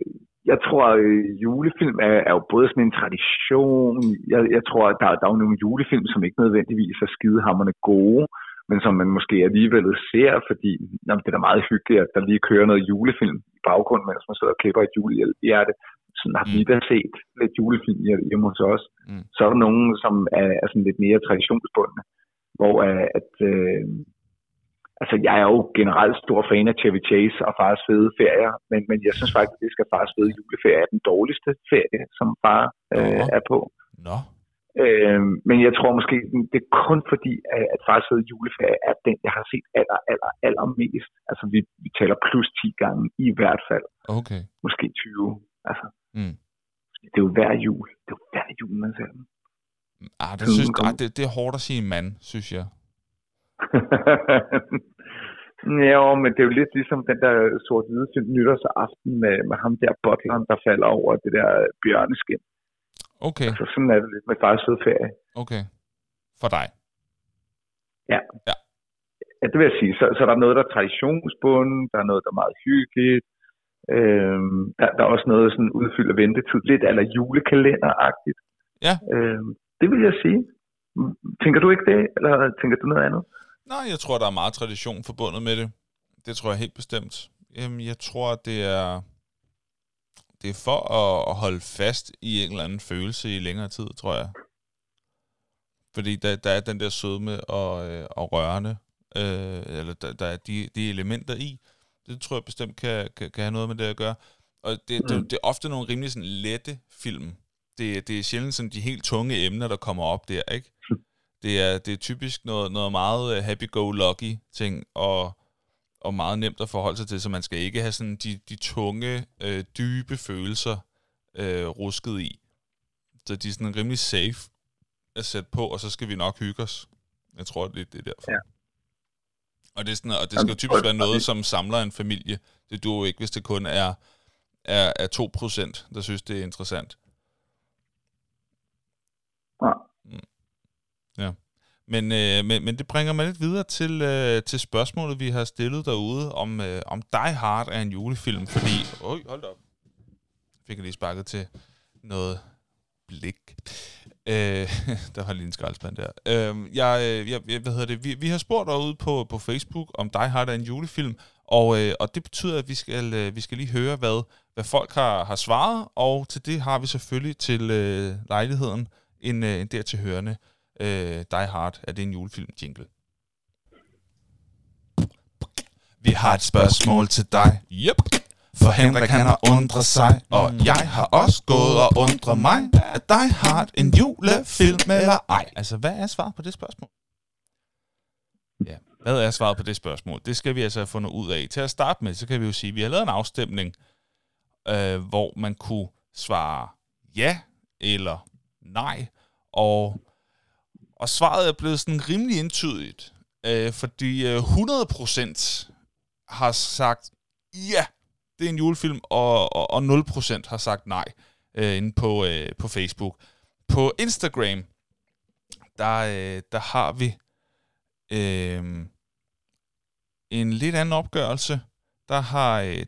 jeg tror, at julefilm er, er jo både sådan en tradition. Jeg, jeg tror, at der, der er jo nogle julefilm, som ikke nødvendigvis er skidehammerne gode, men som man måske alligevel ser, fordi jamen, det er da meget hyggeligt, at der lige kører noget julefilm i baggrunden, mens man sidder og klipper et julehjerte. Sådan har vi Mm. da set lidt julefilm hjemme hos os. Mm. Så er der nogen, som er, er sådan lidt mere traditionsbundne, hvor øh, at, øh, altså jeg er jo generelt stor fan af Chevy Chase og Fars Fede Ferier, men, men jeg synes faktisk, at Fars Fede Juleferie er den dårligste ferie, som far øh, Nå. er på. Nå. Øh, men jeg tror måske, det er kun fordi, at at Fars Fede Juleferie er den, jeg har set aller, aller, aller mest. Altså vi, vi taler plus 10 gange i hvert fald. Okay. Måske 20. Altså, Mm. det er jo hver jul. Det er jo hver jul, man ser den. Ah, det, synes, ah, det, det er hårdt at sige mand, synes jeg. ja, men det er jo lidt ligesom den der sort-hvide film nytårsaften med, med ham der butleren, der falder over det der bjørneskin. Okay, Så sådan er det lidt med fars ferie. okay. For dig. Ja, det vil jeg sige. Så, så der er noget, der er traditionsbunden, der er noget, der er meget hyggeligt. Øhm, der, der er også noget sådan udfyldt af ventetid, lidt eller julekalenderagtigt. Ja. Øhm, det vil jeg sige. Tænker du ikke det, eller tænker du noget andet? Nej, jeg tror, der er meget tradition forbundet med det. Det tror jeg helt bestemt. Jeg tror, det er, det er for at, holde fast i en eller anden følelse i længere tid, tror jeg. Fordi der, der er den der sødme og, øh, og rørende, øh, eller der, der er de, de elementer i. Det tror jeg bestemt kan, kan, kan have noget med det at gøre. Og det, mm. det, det er ofte nogle rimelig sådan lette film. Det, det er sjældent sådan de helt tunge emner, der kommer op der, ikke? Det er, det er typisk noget, noget meget øh, happy-go-lucky ting, og, og meget nemt at forholde sig til, så man skal ikke have sådan de, de tunge, øh, dybe følelser øh, rusket i. Så de er sådan rimelig safe at sætte på, og så skal vi nok hygge os. Jeg tror, det, det er derfor. Ja. Og det, er sådan, og det skal jo typisk være noget, som samler en familie. Det duer jo ikke, hvis det kun er, er, er 2%, der synes, det er interessant. Mm. Ja. Men, øh, men, men det bringer mig lidt videre til, øh, til spørgsmålet, vi har stillet derude, om, øh, om Die Hard er en julefilm, fordi... Øj, hold op. Fik jeg lige sparket til noget blik. Øh, der har lige en skraldspand der. Øhm, øh, jeg, jeg, jeg, hvad hedder det? Vi, vi har spurgt derude på, på Facebook, om Die Hard er en julefilm, og, øh, og det betyder, at vi skal, øh, vi skal lige høre, hvad, hvad folk har, har svaret, og til det har vi selvfølgelig til øh, lejligheden en, øh, en dertil hørende øh, Die Hard. Er det en julefilm jingle? Vi har et spørgsmål til dig. Yep. For Henrik han har undret sig, og jeg har også gået og undret mig, at Die Hard en julefilm eller ej. Altså, hvad er svaret på det spørgsmål? Ja, hvad er svaret på det spørgsmål? Det skal vi altså have fundet ud af. Til at starte med, så kan vi jo sige, at vi har lavet en afstemning, øh, hvor man kunne svare ja eller nej, og, og svaret er blevet sådan rimelig entydigt, øh, fordi øh, 100% har sagt ja, det er en julefilm, og, og, og 0% har sagt nej øh, inde på, øh, på Facebook. På Instagram, der, øh, der har vi øh, en lidt anden opgørelse. Der har øh,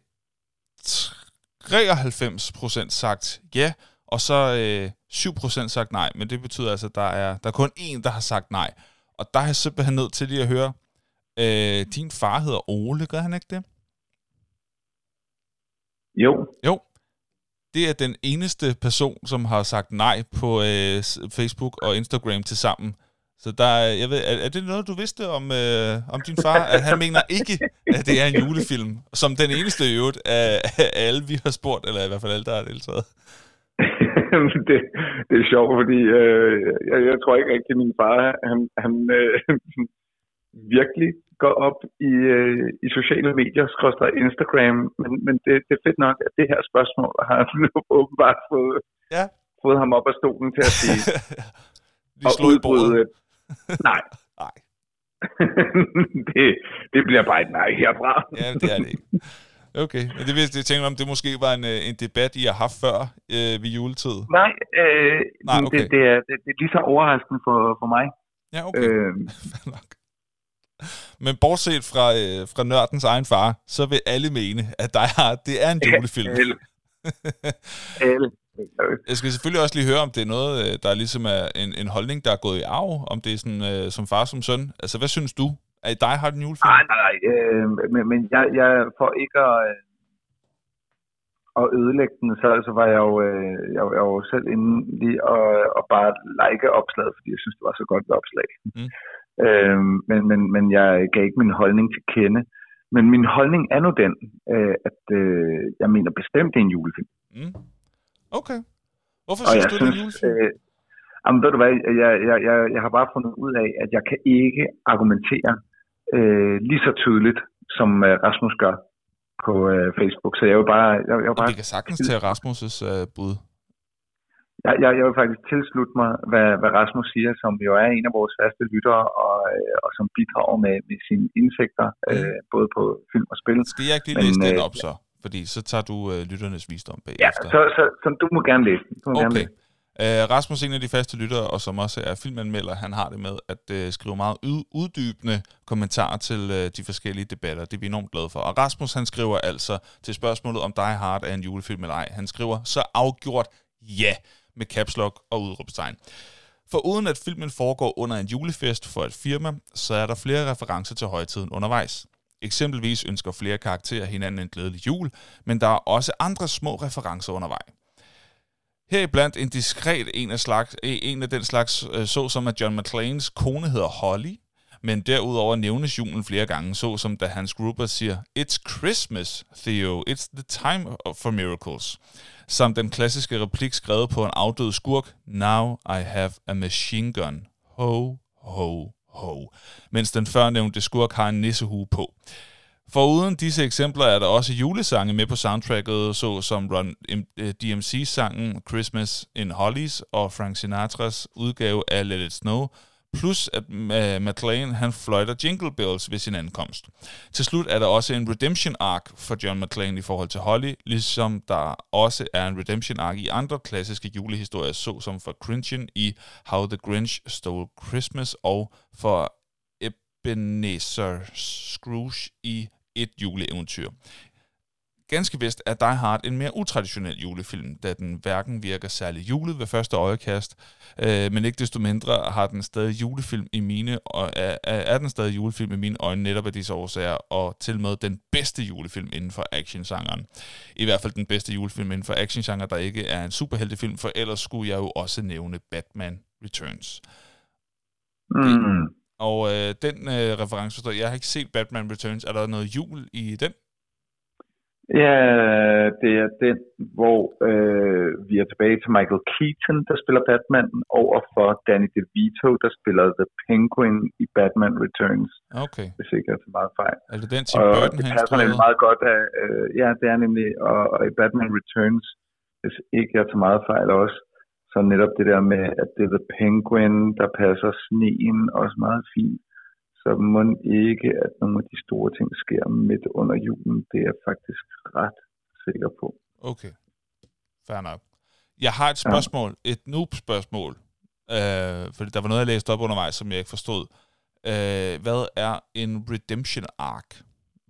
93% sagt ja, og så øh, 7% sagt nej. Men det betyder altså, at der er, der er kun én, der har sagt nej. Og der er jeg simpelthen nødt til lige at høre, øh, din far hedder Ole, gør han ikke det? Jo, Jo. Det er den eneste person, som har sagt nej på øh, Facebook og Instagram til sammen. Så der er, jeg ved, er, er det noget, du vidste om, øh, om din far? At han mener ikke, at det er en julefilm. Som den eneste i øvrigt af, af alle, vi har spurgt, eller i hvert fald alle, der har deltaget. det, det er sjovt, fordi øh, jeg, jeg tror ikke rigtig, at min far han, han øh, virkelig går op i, øh, i sociale medier, skråstrej Instagram, men, men det, det er fedt nok, at det her spørgsmål har nu åbenbart fået, Ja. fået ham op af stolen til at sige, Lige slå i bordet. nej, Nej, det, det bliver bare et nej herfra. ja, det er det ikke. Okay, men det vidste jeg tænkte om, det måske var en, øh, en debat, I har haft før øh, ved juletid. Nej, øh, Nej, okay. det, det, er, det, det er lige så overraskende for, for mig. Ja, okay. Øh, nok. Men bortset fra, øh, fra nørdens egen far, så vil alle mene, at Die Hard, det er en julefilm. alle. alle. Jeg skal selvfølgelig også lige høre, om det er noget, øh, der ligesom er en, en holdning, der er gået i arv, om det er sådan, øh, som far som søn. Altså, hvad synes du? Er dig har den julefilm? Nej, nej, nej. Øh, men, men jeg, jeg får ikke at, øh, at ødelægge den, så, så var jeg jo, øh, jeg, jeg var selv inde lige og, og bare like opslaget, fordi jeg synes, det var så godt et opslag. Mm. Øh, men, men, men jeg gav ikke min holdning til kende. Men min holdning er nu den, øh, at øh, jeg mener bestemt, det er en julefilm. Mm. Okay. Hvorfor Og synes jeg du, det er en julefilm? øh, jamen, ved du hvad, jeg, jeg, jeg, jeg har bare fundet ud af, at jeg kan ikke argumentere øh, lige så tydeligt, som øh, Rasmus gør på øh, Facebook. Så jeg vil bare... Jeg, jeg, vil bare Vi kan sagtens tage Rasmus' øh, bud. jeg, jeg, jeg vil faktisk tilslutte mig, hvad, hvad Rasmus siger, som jo er en af vores faste lyttere, og, øh, og som bidrager med, med sine indsigter, øh, både på film og spil. Skal jeg ikke lige Men, læse den øh, op så? Fordi så tager du øh, lytternes visdom Ja, bagefter. så, så, så du må gerne læse den. Du må gerne Okay. læse. Uh, Rasmus, en af de faste lyttere, og som også er filmanmelder, han har det med at øh, skrive meget ud- uddybende kommentarer til øh, de forskellige debatter. Det er vi enormt glade for. Og Rasmus, han skriver altså til spørgsmålet om Die Hard er en julefilm eller ej. Han skriver så afgjort ja med caps lock og udråbstegn. For uden at filmen foregår under en julefest for et firma, så er der flere referencer til højtiden undervejs. Eksempelvis ønsker flere karakterer hinanden en glædelig jul, men der er også andre små referencer undervejs. Heriblandt en diskret en af, slags, øh, en af den slags, øh, så som at John McClanes kone hedder Holly, men derudover nævnes julen flere gange, så som da Hans Gruber siger, It's Christmas, Theo, it's the time for miracles. Samt den klassiske replik skrevet på en afdød skurk, Now I have a machine gun. Ho, ho, ho. Mens den førnævnte skurk har en nissehue på. Foruden disse eksempler er der også julesange med på soundtracket, så som Run øh, DMC-sangen Christmas in Hollies og Frank Sinatras udgave af Let It Snow, plus at uh, McLean han fløjter Jingle Bells ved sin ankomst. Til slut er der også en redemption arc for John McClane i forhold til Holly, ligesom der også er en redemption arc i andre klassiske julehistorier, såsom for Grinchen i How the Grinch Stole Christmas og for Ebenezer Scrooge i et juleeventyr. Ganske vist er Die Hard en mere utraditionel julefilm, da den hverken virker særlig julet ved første øjekast, øh, men ikke desto mindre har den stadig julefilm i mine, og er, er den stadig julefilm i mine øjne netop af disse årsager, og til med den bedste julefilm inden for actiongenren. I hvert fald den bedste julefilm inden for actiongenre, der ikke er en superheltefilm, for ellers skulle jeg jo også nævne Batman Returns. Mm. Og øh, den øh, reference forstår jeg. Jeg har ikke set Batman Returns. Er der noget jul i den? Ja, det er den, hvor øh, vi er tilbage til Michael Keaton, der spiller Batman, over for Danny DeVito, der spiller The Penguin i Batman Returns, Okay. hvis ikke jeg tager meget fejl. Er det den Tim Og Burton, det passer nemlig meget godt af, øh, ja, det er nemlig, og, og i Batman Returns, hvis ikke jeg tager meget fejl også, så netop det der med, at det er The Penguin, der passer sneen også meget fint. Så må ikke, at nogle af de store ting sker midt under julen. Det er jeg faktisk ret sikker på. Okay. Fair nok. Jeg har et Ja. spørgsmål. Et noob-spørgsmål. Øh, fordi der var noget, jeg læste op undervejs, som jeg ikke forstod. Øh, hvad er en redemption arc?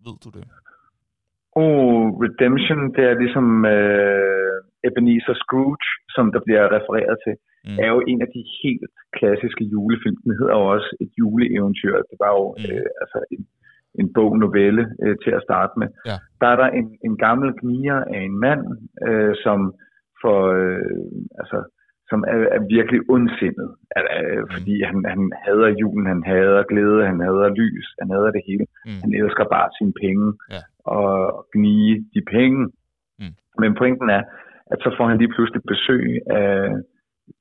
Ved du det? Oh, Redemption, det er ligesom øh, Ebenezer Scrooge, som der bliver refereret til, Mm. er jo en af de helt klassiske julefilm. Den hedder jo også et juleeventyr. Det var jo Mm. mm. øh, altså en, en bog, novelle øh, til at starte med. Ja. Der er der en, en gammel gnier af en mand, øh, som for, øh, altså, som er, er virkelig ondsindet, at, øh, Mm. fordi han, han hader julen, han hader glæde, han hader lys, han hader det hele. Mm. Han elsker bare sine penge Ja. og gnige de penge. Mm. Men pointen er, at så får han lige pludselig besøg af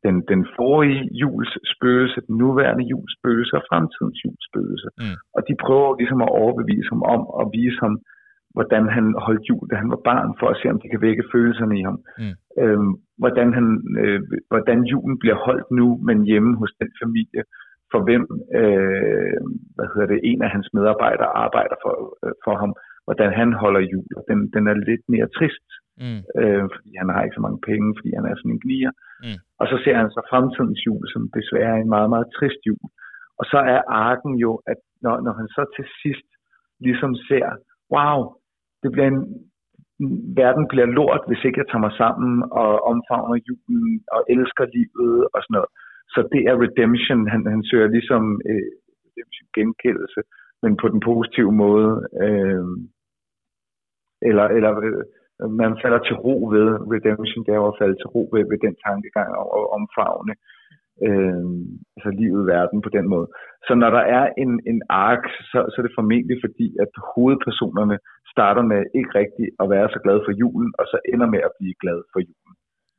den, den forrige jules spøgelse, den nuværende jules spøgelse og fremtidens jules spøgelse. Mm. Og de prøver ligesom at overbevise ham om og vise ham, hvordan han holdt jul, da han var barn, for at se, om de kan vække følelserne i ham. Mm. Øhm, hvordan, han, øh, hvordan julen bliver holdt nu, men hjemme hos den familie, for hvem øh, hvad hedder det, en af hans medarbejdere arbejder for, øh, for ham, hvordan han holder jul. Og den, den er lidt mere trist, Mm. øh, fordi han har ikke så mange penge, fordi han er sådan en glier. Mm. Og så ser han så fremtidens jul, som desværre er en meget, meget trist jul. Og så er arken jo, at når, når han så til sidst ligesom ser, wow, det bliver en, verden bliver lort, hvis ikke jeg tager mig sammen og omfavner julen og elsker livet og sådan noget. Så det er redemption. Han, han søger ligesom øh, genkendelse men på den positive måde. Øh, eller eller øh, man falder til ro ved redemption, det er jo at falde til ro ved, ved den tankegang og, og omfavne øh, altså livet i verden på den måde. Så når der er en, en ark, så, så er det formentlig fordi, at hovedpersonerne starter med ikke rigtig at være så glade for julen, og så ender med at blive glad for julen.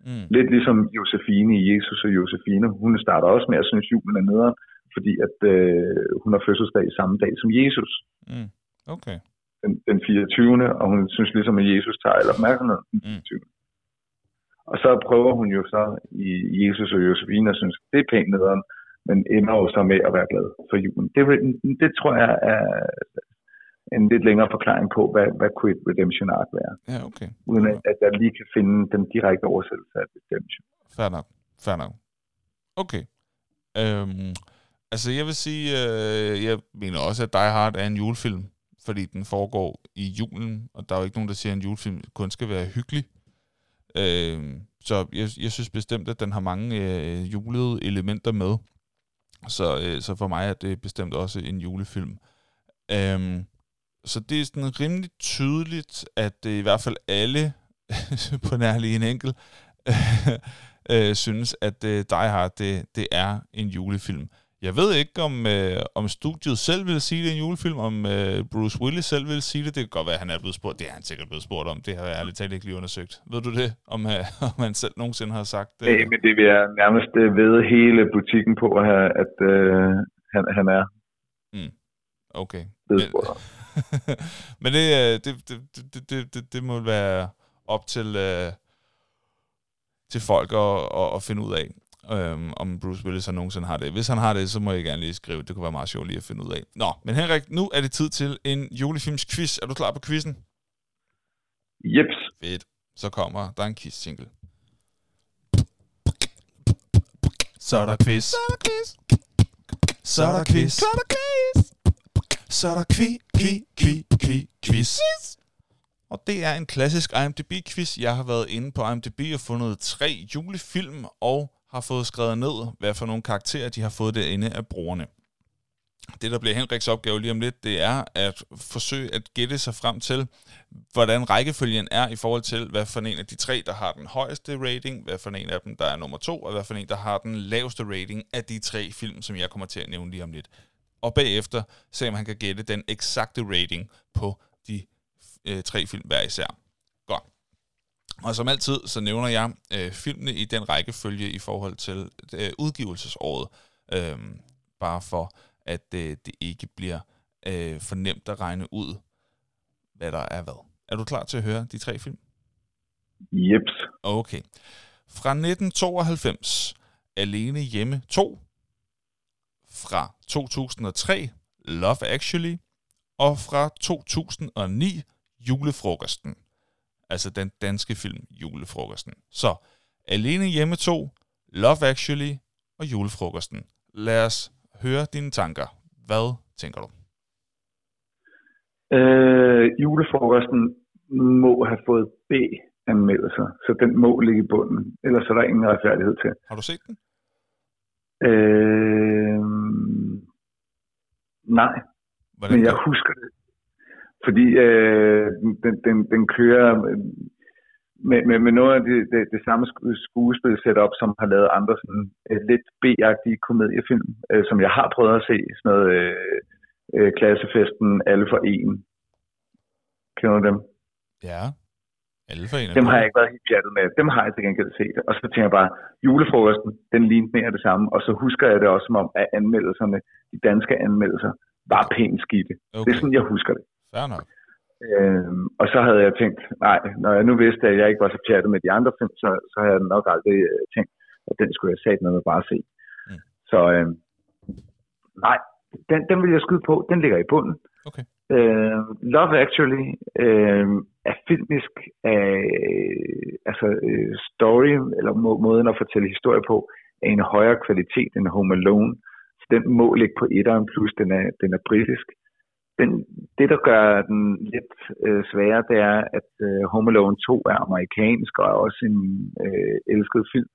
Mm. Lidt ligesom Josefine i Jesus og Josefine. Hun starter også med at synes, julen er nederen, fordi at øh, hun har fødselsdag i samme dag som Jesus. Mm. Okay. Den, den 24. Og hun synes ligesom, at Jesus tager al opmærksomhed den 24. Mm. Og så prøver hun jo så i Jesus og Josefine og synes, det er pænt nederen, men ender jo så med at være glad for julen. Det, det tror jeg er en lidt længere forklaring på, hvad, hvad kunne et redemption arc være. Ja, okay. Uden at, at jeg lige kan finde den direkte oversættelse af redemption. Fair nok. Fair nok. Okay. Øhm, altså, jeg vil sige, øh, jeg mener også, at Die Hard er en julefilm, fordi den foregår i julen, og der er jo ikke nogen, der siger, at en julefilm kun skal være hyggelig. Øh, så jeg, jeg synes bestemt, at den har mange øh, julede elementer med. Så, øh, så for mig er det bestemt også en julefilm. Øh, så det er sådan rimelig tydeligt, at øh, i hvert fald alle på nærlig en enkelt, øh, synes, at øh, Die Hard det, det er en julefilm. Jeg ved ikke, om, øh, om studiet selv vil sige det i en julefilm, om øh, Bruce Willis selv vil sige det. Det kan godt være, at han er blevet spurgt. Det er han sikkert blevet spurgt om. Det har jeg ærligt talt ikke lige undersøgt. Ved du det, om, øh, om han selv nogensinde har sagt det? Nej, men det vil jeg nærmest øh, ved hele butikken på, at øh, han, han er. Mm. Okay. Men, men det, øh, det, det, det, det, det, det må være op til, øh, til folk at, at, at finde ud af øhm, om Bruce Willis har nogensinde har det. Hvis han har det, så må jeg gerne lige skrive. Det kunne være meget sjovt lige at finde ud af. Nå, men Henrik, nu er det tid til en julefilms-quiz. Er du klar på quizzen? Jeps. Fedt. Så kommer der en kiss-single. Så er der quiz. Så er der quiz. Så er der quiz. Så er der quiz. Så er der quiz, quiz, quiz, quiz, quiz. Og det er en klassisk IMDb-quiz. Jeg har været inde på IMDb og fundet tre julefilm og har fået skrevet ned, hvad for nogle karakterer de har fået derinde af brugerne. Det, der bliver Henriks opgave lige om lidt, det er at forsøge at gætte sig frem til, hvordan rækkefølgen er i forhold til, hvad for en af de tre, der har den højeste rating, hvad for en af dem, der er nummer to, og hvad for en, der har den laveste rating af de tre film, som jeg kommer til at nævne lige om lidt. Og bagefter se, om han kan gætte den eksakte rating på de øh, tre film hver især. Og som altid, så nævner jeg øh, filmene i den rækkefølge i forhold til øh, udgivelsesåret. Øh, bare for, at øh, det ikke bliver øh, for nemt at regne ud, hvad der er hvad. Er du klar til at høre de tre film? Jeps. Okay. Fra 1992, Alene Hjemme 2. Fra 2003, Love Actually. Og fra 2009, Julefrokosten altså den danske film Julefrokosten. Så Alene hjemme 2, Love Actually og Julefrokosten. Lad os høre dine tanker. Hvad tænker du? Øh, julefrokosten må have fået B-anmeldelser, så den må ligge i bunden. Ellers er der ingen retfærdighed til. Har du set den? Øh, nej, Hvordan men jeg husker det fordi øh, den, den, den kører med, med, med noget af det, det, det samme skuespil setup, som har lavet andre sådan øh, lidt B-agtige komediefilm, øh, som jeg har prøvet at se. Sådan noget øh, øh, Klassefesten, Alle for En. Kender du dem? Ja. Alle for en. Dem har jeg ikke været helt pjattet med. Dem har jeg til gengæld set. Og så tænker jeg bare, julefrokosten, den lignede mere det samme. Og så husker jeg det også som om, at anmeldelserne, de danske anmeldelser, var pænt skidte. Okay. Det er sådan, jeg husker det. Fair nok. Øhm, og så havde jeg tænkt, nej, når jeg nu vidste, at jeg ikke var så pjattet med de andre film, så, så havde jeg nok aldrig øh, tænkt, at den skulle jeg sat med bare se. Mm. Så øh, nej, den, den vil jeg skyde på. Den ligger i bunden. Okay. Øh, Love Actually øh, er filmisk af, altså øh, story, eller må, måden at fortælle historie på, af en højere kvalitet end Home Alone. Så den må ligge på etteren, plus den er, den er britisk den, det, der gør den lidt øh, sværere, det er, at øh, Home Alone 2 er amerikansk og er også en øh, elsket film.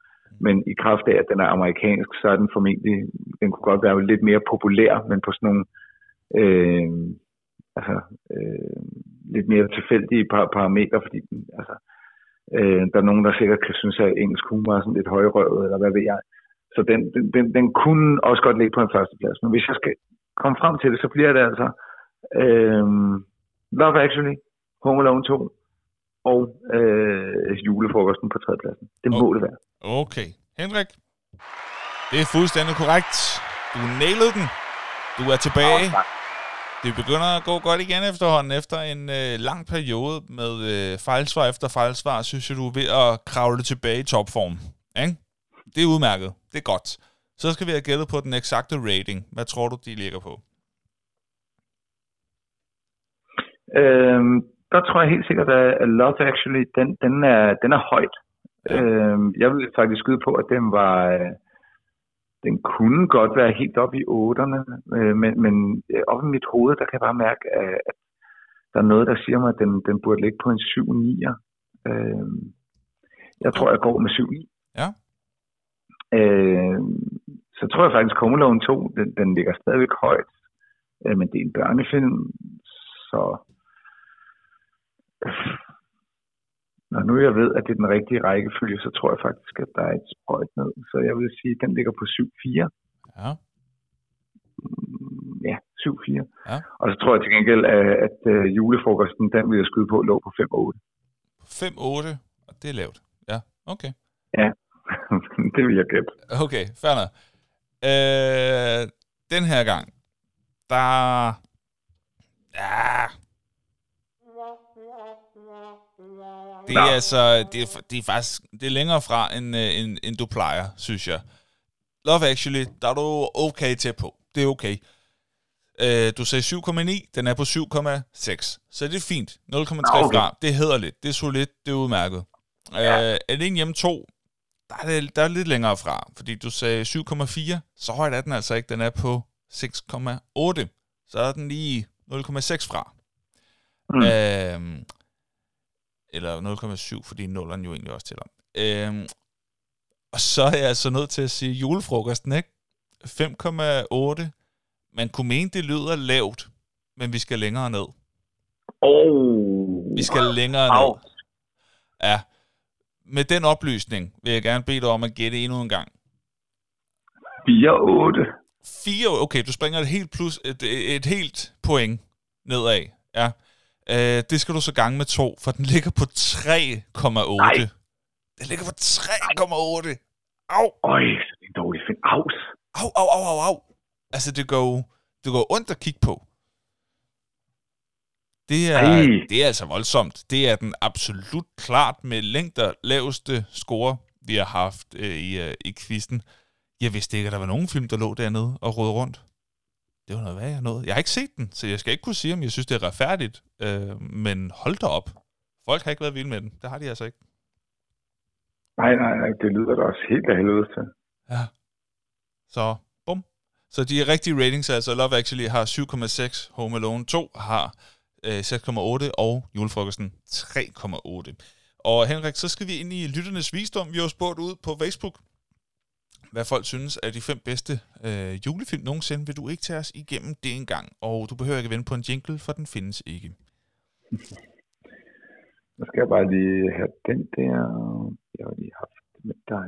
Men i kraft af, at den er amerikansk, så er den formentlig, den kunne godt være lidt mere populær, men på sådan nogle øh, altså, øh, lidt mere tilfældige par- parametre, fordi den, altså, øh, der er nogen, der sikkert kan synes, at engelsk humor er sådan lidt højrøvet, eller hvad ved jeg. Så den, den, den, den kunne også godt ligge på en førsteplads. Men hvis jeg skal komme frem til det, så bliver det altså øh, Love Actually, Home Alone 2 og øh, julefrokosten på tredjepladsen. Det må Oh. det være. Okay. Henrik, det er fuldstændig korrekt. Du nailede den. Du er tilbage. Det begynder at gå godt igen efterhånden. Efter en øh, lang periode med øh, fejlsvar efter fejlsvar, synes jeg, du er ved at kravle tilbage i topform. Ikke? Det er udmærket. Det er godt. Så skal vi have gættet på den eksakte rating. Hvad tror du, de ligger på? Øhm, der tror jeg helt sikkert, at Love Actually, den, den, er, den er højt. Ja. Øhm, jeg vil faktisk skyde på, at den var... øh, Den kunne godt være helt oppe i 8'erne, øh, men, men øh, oppe i mit hoved, der kan jeg bare mærke, at at der er noget, der siger mig, at den, den burde ligge på en 7-9'er. Øhm, jeg tror, jeg går med 7-9. Ja. Øhm, så tror jeg faktisk, Home Alone 2, den, den ligger stadigvæk højt. Øh, men det er en børnefilm, så når nu jeg ved, at det er den rigtige rækkefølge, så tror jeg faktisk, at der er et sprøjt ned. Så jeg vil sige, at den ligger på 7-4. Ja. Mm, Ja, 7-4. Ja. Og så tror jeg til gengæld, at, at øh, julefrokosten, den vil jeg skyde på, lå på 5-8. 5-8, og det er lavt. Ja, okay. det vil jeg gætte. Okay, fair nok. Øh, den her gang, der... Ja... Det er Nå. altså, det er, det er faktisk, det er længere fra, end, øh, end, end du plejer, synes jeg. Love Actually, der er du okay til på. Det er okay. Øh, du sagde 7,9, den er på 7,6. Så det er fint. 0,3 Nå, okay. fra. Det hedder lidt. Det er solidt. Det er udmærket. Ja. Øh, Alene hjemme 2, der er, det, der er lidt længere fra. Fordi du sagde 7,4. Så højt er den altså ikke. Den er på 6,8. Så er den lige 0,6 fra. Mm. Øhm, eller 0,7, fordi nulleren jo egentlig også tæller. Øhm, og så er jeg altså nødt til at sige julefrokosten, ikke? 5,8. Man kunne mene, det lyder lavt, men vi skal længere ned. Oh. Vi skal længere Au. ned. Ja. Med den oplysning vil jeg gerne bede dig om at gætte endnu en gang. 4-8. 4, okay, du springer et helt plus, et, et helt point nedad. Ja. Øh, det skal du så gange med to, for den ligger på 3,8. Nej. Den ligger på 3,8. Au, Øj, det er en dårlig film. Aus. au, au, au, au, au. Altså, det går, det går ondt at kigge på. Det er, Ej. det er altså voldsomt. Det er den absolut klart med længder laveste score, vi har haft øh, i, øh, i quizzen. Jeg vidste ikke, at der var nogen film, der lå dernede og rød rundt. Det var noget jeg nåede. Jeg har ikke set den, så jeg skal ikke kunne sige, om jeg synes, det er retfærdigt. Øh, men hold da op. Folk har ikke været vilde med den. Det har de altså ikke. Nej, nej, nej, det lyder da også helt af helvede til. Ja. Så, bum. Så de rigtige ratings, altså Love Actually har 7,6, Home Alone 2 har øh, 6,8, og julefrokosten 3,8. Og Henrik, så skal vi ind i lytternes visdom. Vi har jo spurgt ud på Facebook, hvad folk synes er de fem bedste øh, julefilm nogensinde. Vil du ikke tage os igennem det en gang? Og du behøver ikke vente på en jingle, for den findes ikke. Nu skal jeg bare lige have den der. Jeg har lige haft med dig.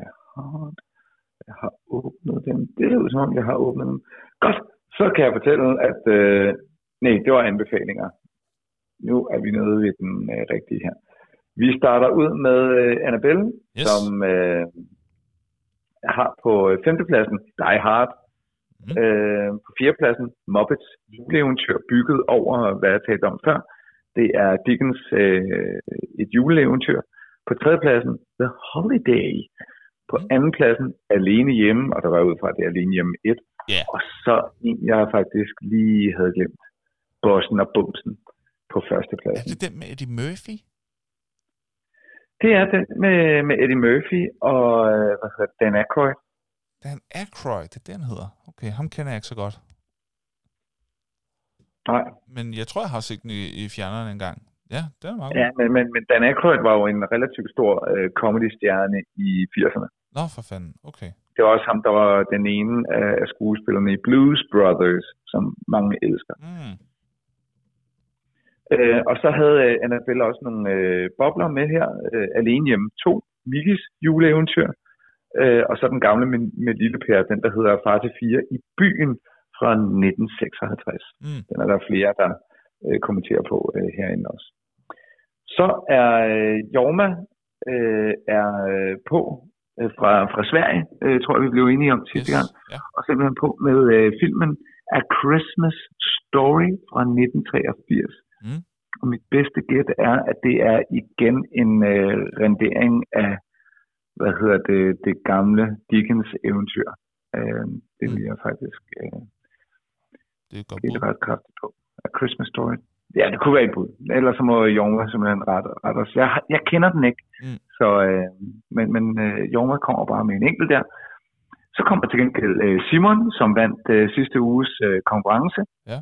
Jeg har åbnet dem. Det er jo som om, jeg har åbnet dem. Godt, så kan jeg fortælle, at... Øh, nej, det var anbefalinger. Nu er vi nede ved den øh, rigtige her. Vi starter ud med øh, Annabelle, Yes. som øh, har på øh, femtepladsen Die Hard. Mm. Øh, på fjerdepladsen Muppets juleeventyr bygget over, hvad jeg talte om før. Det er Dickens øh, et juleeventyr. På tredjepladsen The Holiday. På Mhm. andenpladsen Alene Hjemme, og der var ud fra, det er Alene Hjemme 1. Ja. Og så en, jeg faktisk lige havde glemt. Bossen og Bumsen på Er førstepladsen. det den med Eddie Murphy? Det er den med, med Eddie Murphy og øh, hvad hedder det, Dan Aykroyd. Dan Aykroyd, det er den hedder. Okay, ham kender jeg ikke så godt. Nej, Men jeg tror, jeg har set den i, i fjerneren en gang. Ja, den er meget ja, men, men, men Dan Aykroyd var jo en relativt stor øh, comedy-stjerne i 80'erne. Nå, for fanden. Okay, det var også ham, der var den ene af skuespillerne i Blues Brothers, som mange elsker. Mm. Øh, og så havde øh, Annabelle også nogle øh, bobler med her. Øh, Alene hjemme 2, Mikkis juleeventyr. Øh, og så den gamle med, med Lille Per, den der hedder Far til 4 i byen fra 1956. Mm. Den er der flere, der øh, kommenterer på øh, herinde også. Så er øh, Jorma øh, er øh, på øh, fra, fra Sverige, øh, tror jeg, vi blev enige om sidste Yes. gang. Ja. Og simpelthen på med øh, filmen A Christmas Story fra 1983. Mm. Og mit bedste gæt er, at det er igen en øh, rendering af, hvad hedder det, det gamle Dickens eventyr. Øh, det vil Mm. jeg faktisk øh, Det er godt ret kraftigt på. A Christmas Story. Ja, det kunne være et bud. Ellers så må Jorma simpelthen rette, rette os. Jeg, jeg kender den ikke, Mm. så, øh, men, men øh, Jorma kommer bare med en enkelt der. Så kommer til gengæld øh, Simon, som vandt øh, sidste uges øh, konkurrence Ja.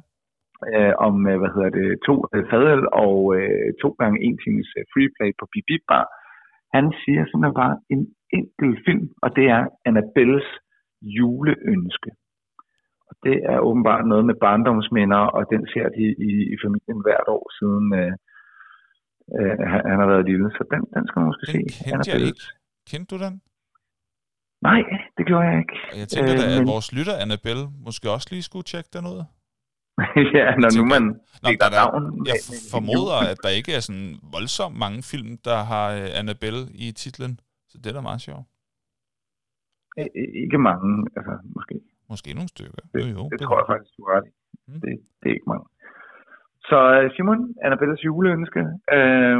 Øh, om, øh, hvad hedder det, to øh, fadøl og øh, to gange en times øh, free play på Bip Bar. Han siger simpelthen bare en enkelt film, og det er Annabelles juleønske. Og det er åbenbart noget med barndomsminder, og den ser de i, i familien hvert år siden øh, øh, han, har været lille. Så den, den skal man måske Den se. kendte jeg Annabelle. ikke. Kendte du den? Nej, det gjorde jeg ikke. Jeg tænker da, Øh, at vores lytter Annabelle måske også lige skulle tjekke den ud. ja, når nu man Nå, der, der, navn. jeg formoder, at der ikke er sådan voldsomt mange film, der har øh, Annabelle i titlen. Så det er da meget sjovt. Ikke mange, altså måske. Måske nogle stykker. Det, jo, jo, det tror jeg faktisk, du har ret i. Mm. Det, det er ikke mange. Så øh, Simon, Annabelles juleønske, øh,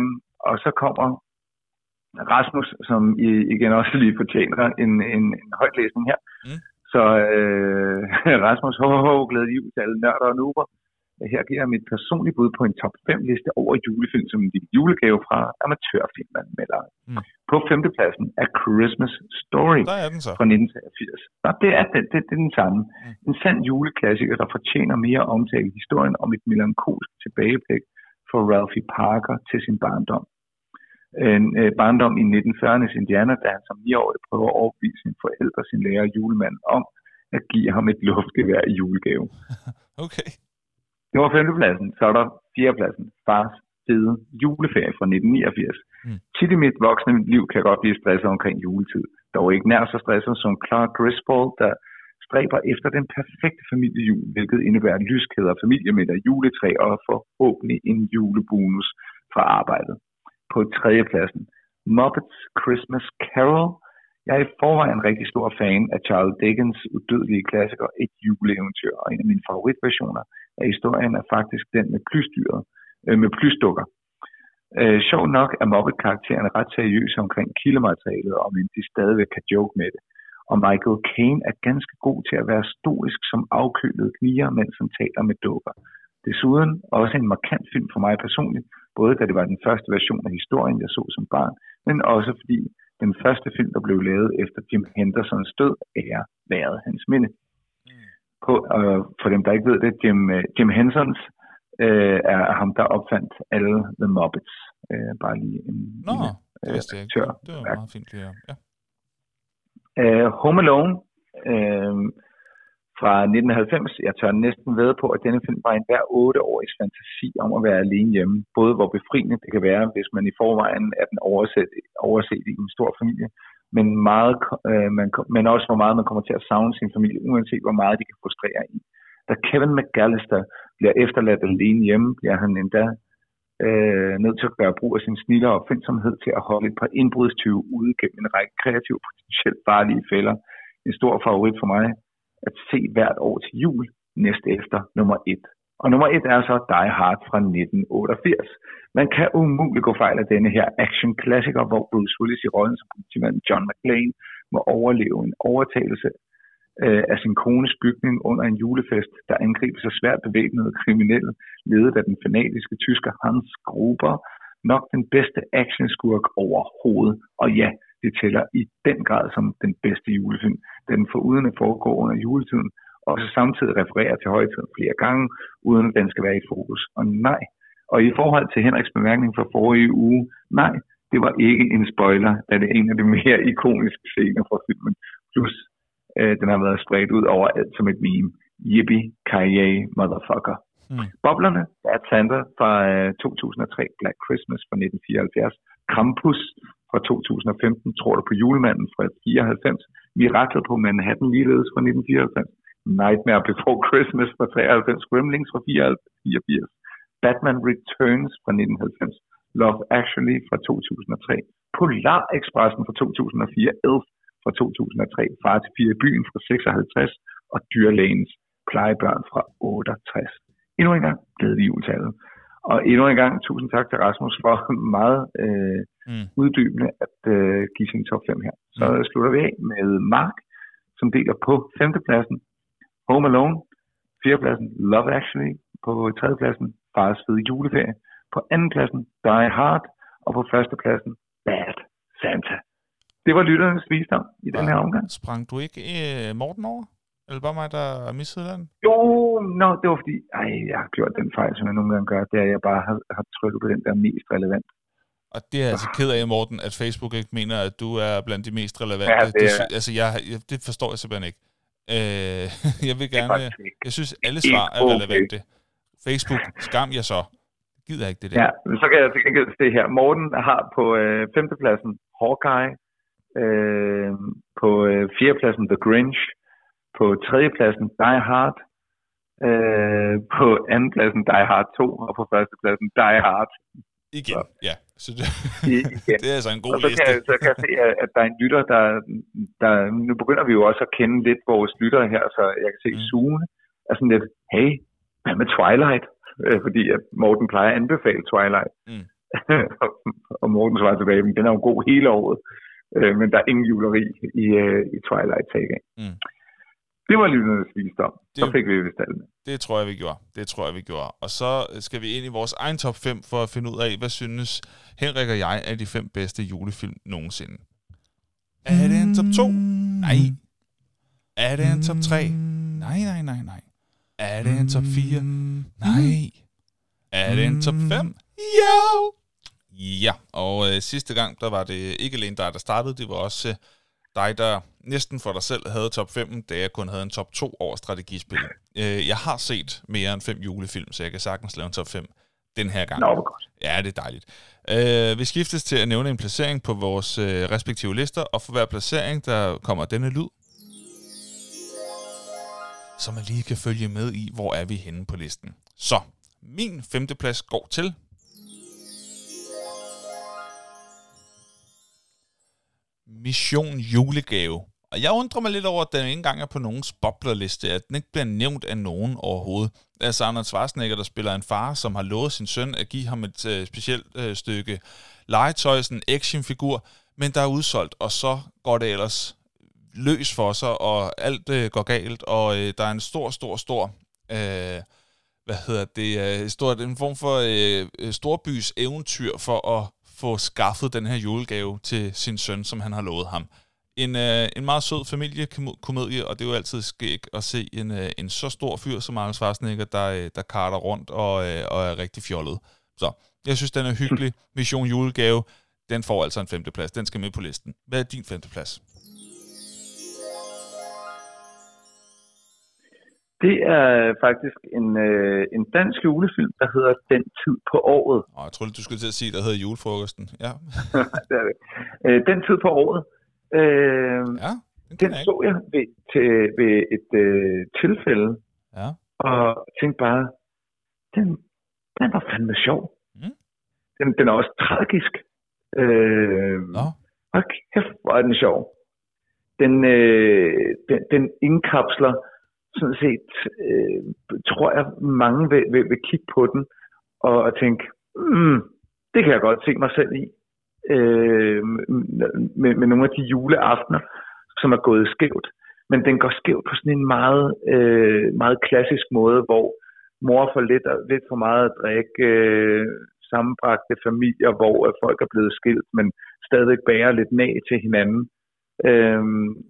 og så kommer Rasmus, som I, igen også lige fortjener en, en, en højtlæsning her. Mm. Så øh, Rasmus, ho, ho, glædelig jul til alle nørder og nuber. Her giver jeg mit personlige bud på en top 5 liste over julefilm som en julegave fra amatørfilmanmeldere. Mm. På femtepladsen er Christmas Story Der er den så. fra 1983. Nå, det er, det, det, det er den samme. Mm. En sand juleklassiker, der fortjener mere omtale i historien om et melankolsk tilbageblik for Ralphie Parker til sin barndom. En øh, barndom i 1940'ernes Indiana, da han som 9-årig prøver at overbevise sine forældre, sin lærer og julemanden om at give ham et luftgevær i julegave. Okay. Det var femtepladsen. Så er der fjerdepladsen. Fars fede juleferie fra 1989. Mm. Mm. Tit i mit voksne liv kan jeg godt blive stresset omkring juletid. Dog ikke nær så stresset som Clark Griswold, der stræber efter den perfekte familiejul, hvilket indebærer lyskæder, familiemiddag, juletræ og forhåbentlig en julebonus fra arbejdet. På tredjepladsen. Muppets Christmas Carol. Jeg er i forvejen en rigtig stor fan af Charles Dickens udødelige klassiker Et juleeventyr, og en af mine favoritversioner af historien er faktisk den med plysdyret, øh, med plysdukker. Øh, sjov nok er Muppet-karaktererne ret seriøse omkring kildematerialet, om end de stadigvæk kan joke med det. Og Michael Caine er ganske god til at være stoisk som afkølet kniger, mens han taler med dukker. Desuden også en markant film for mig personligt, både da det var den første version af historien, jeg så som barn, men også fordi den første film, der blev lavet efter Jim Hendersons død, er været hans minde. På, øh, for dem, der ikke ved det, Jim, øh, Jim Hensons øh, er ham, der opfandt alle The Muppets. Øh, bare lige en Nå, lille, det øh, vidste jeg ikke. tør Det var meget fint lige at- ja. Øh, Home Alone øh, fra 1990. Jeg tør næsten ved på, at denne film var en hver års fantasi om at være alene hjemme. Både hvor befriende det kan være, hvis man i forvejen er den overset, overset i en stor familie, men, meget, øh, man, men også hvor meget man kommer til at savne sin familie, uanset hvor meget de kan frustrere i. Da Kevin McAllister bliver efterladt alene hjemme, bliver han endda øh, nødt til at gøre brug af sin snitter og opfindsomhed til at holde et par indbrudstyve ude gennem en række kreative, potentielt farlige fælder. En stor favorit for mig at se hvert år til jul næste efter nummer 1. Og nummer 1 er så Die Hard fra 1988. Man kan umuligt gå fejl af denne her action-klassiker, hvor Bruce Willis i rollen som politimand John McClane må overleve en overtagelse øh, af sin kones bygning under en julefest, der angriber sig svært bevæbnede kriminelle, ledet af den fanatiske tysker Hans Gruber, nok den bedste actionskurk overhovedet. Og ja, det tæller i den grad som den bedste julefilm, da den foruden at foregå under juletiden, også samtidig refererer til højtiden flere gange, uden at den skal være i fokus. Og nej, og i forhold til Henriks bemærkning fra forrige uge, nej, det var ikke en spoiler, da det er en af de mere ikoniske scener fra filmen. Plus, Øh, den har været spredt ud over alt som et meme. Yippie, Kaye, motherfucker. Mm. Boblerne, er Santa fra øh, 2003, Black Christmas fra 1974, Krampus fra 2015, Tror du på julemanden fra 94, Miraklet på Manhattan ligeledes fra 1994, Nightmare Before Christmas fra 93, Gremlings fra 84, Batman Returns fra 1990, Love Actually fra 2003, Polar Expressen fra 2004, Elf fra 2003, Far til fire i byen fra 56 og Dyrlægens plejebørn fra 68. Endnu en gang glædelig juletallet. Og endnu en gang tusind tak til Rasmus for meget øh, Mm. uddybende at øh, give sin top 5 her. Så Mm. slutter vi af med Mark, som deler på femtepladsen Home Alone, fjerdepladsen Love Actually, på tredjepladsen Fars fede juleferie, på andenpladsen Die Hard, og på førstepladsen Bad Santa. Det var lytternes visdom i den her omgang. Sprang du ikke øh, Morten over? Eller bare mig, der missede den? Jo, no, det var fordi, ej, jeg har gjort den fejl, som jeg nogle gange gør, det er, at jeg bare har, har trykket på den der mest relevant. Og det er jeg altså ked af, Morten, at Facebook ikke mener, at du er blandt de mest relevante. Ja, det er- sy- altså, jeg, jeg, det forstår jeg simpelthen ikke. Øh, jeg vil Det er gerne... Jeg synes, alle svar er relevante. Facebook, skam jeg så. Gider ikke det der. Ja, men så kan jeg til gengæld se her. Morten har på øh, femtepladsen Hawkeye, øh, på øh, fjerdepladsen The Grinch, på tredjepladsen Die Hard, øh, på andenpladsen Die Hard 2, og på førstepladsen Die Hard Igen, ja. Så det, igen. det er altså en god Og så liste. kan, så kan jeg se, at, der er en lytter, der, der... Nu begynder vi jo også at kende lidt vores lyttere her, så jeg kan se, mm. Sune er sådan lidt, hey, hvad med Twilight? Øh, fordi at Morten plejer at anbefale Twilight. Mm. og Morten svarer tilbage, men den er jo god hele året. Øh, men der er ingen juleri i, øh, i Twilight Saga. Mm. Det var lytternes visdom. Så fik vi vist alle med. Det tror jeg, vi gjorde. Det tror jeg, vi gjorde. Og så skal vi ind i vores egen top 5 for at finde ud af, hvad synes Henrik og jeg er de fem bedste julefilm nogensinde. Er det en top 2? Nej. Er det en top 3? Nej, nej, nej, nej. Er det en top 4? Nej. Er det en top 5? Jo! Ja, og øh, sidste gang, der var det ikke alene dig, der startede, det var også øh, dig, der næsten for dig selv havde top 5, da jeg kun havde en top 2 over strategispil. Øh, jeg har set mere end fem julefilm, så jeg kan sagtens lave en top 5 den her gang. Nå, godt. Ja, det er dejligt. Øh, vi skiftes til at nævne en placering på vores øh, respektive lister, og for hver placering, der kommer denne lyd. Så man lige kan følge med i, hvor er vi henne på listen. Så, min femteplads går til... Mission Julegave. Og jeg undrer mig lidt over, at den ikke engang er på nogens boblerliste, at den ikke bliver nævnt af nogen overhovedet. Det er altså Arnold Schwarzenegger, der spiller en far, som har lovet sin søn at give ham et øh, specielt øh, stykke legetøj, sådan en actionfigur, men der er udsolgt, og så går det ellers løs for sig, og alt øh, går galt, og øh, der er en stor, stor, stor, øh, hvad hedder det, øh, stort, en form for øh, øh, storbys eventyr for at få skaffet den her julegave til sin søn, som han har lovet ham. En, øh, en meget sød familiekomedie, og det er jo altid skæg at se en, øh, en så stor fyr som Arnold Schwarzenegger, der, øh, der karter rundt og, øh, og er rigtig fjollet. Så jeg synes, den er hyggelig. Mission Julegave, den får altså en femteplads. Den skal med på listen. Hvad er din femteplads? Det er faktisk en, øh, en dansk julefilm, der hedder Den tid på året. Og jeg troede, du skulle til at sige, der hedder julefrokosten. Ja, det er det. Øh, Den tid på året. Øh, ja den, den så jeg ved, til, ved et øh, tilfælde. Ja. og tænkte bare, den, den var fandme sjov. Mm. Den, den er også tragisk. Øh, Nå, Hold kæft, hvor er den sjov. Den, øh, den, den indkapsler sådan set, øh, tror jeg, mange vil, vil, vil kigge på den og, og tænke, mm, det kan jeg godt se mig selv i. Øh, med, med nogle af de juleaftener, som er gået skævt. Men den går skævt på sådan en meget, øh, meget klassisk måde, hvor mor får lidt, lidt for meget at drikke, øh, sammenbragte familier, hvor øh, folk er blevet skilt, men stadig bærer lidt nag til hinanden. Øh,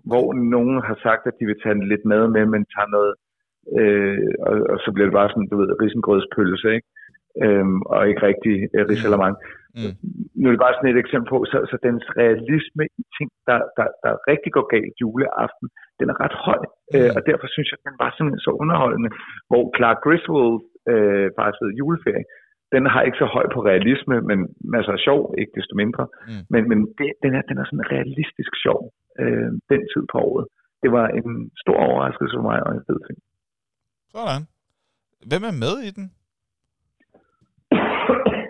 hvor nogen har sagt, at de vil tage lidt mad med, men tager noget, øh, og, og så bliver det bare sådan, du ved, risengrødspølse, ikke? Øhm, og ikke rigtig øh, risalamang. Mm. Nu er det bare sådan et eksempel på, så, så dens realisme i ting, der, der, der rigtig går galt juleaften, den er ret høj. Mm. Øh, og derfor synes jeg, at den var simpelthen så underholdende. Hvor Clark Griswold øh, faktisk ved juleferie, den har ikke så høj på realisme, men masser af sjov, ikke desto mindre. Mm. Men, men det, den, er, den er sådan realistisk sjov, øh, den tid på året. Det var en stor overraskelse for mig, og en fed film. Sådan. Hvem er med i den?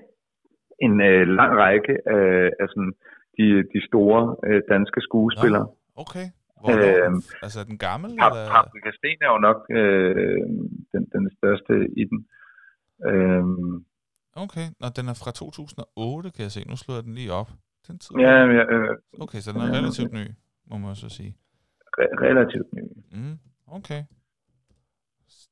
en øh, lang række øh, af sådan, de, de store øh, danske skuespillere. Okay. Hvornår? Øhm, altså den gammel? Pap, eller? Paprika Sten er jo nok øh, den, den største i den. Øhm, Okay, Nå, den er fra 2008, kan jeg se. Nu slår jeg den lige op. Den tid. ja, ja, øh, Okay, så den er relativt ny, må man så sige. re- relativt ny. Mm, okay.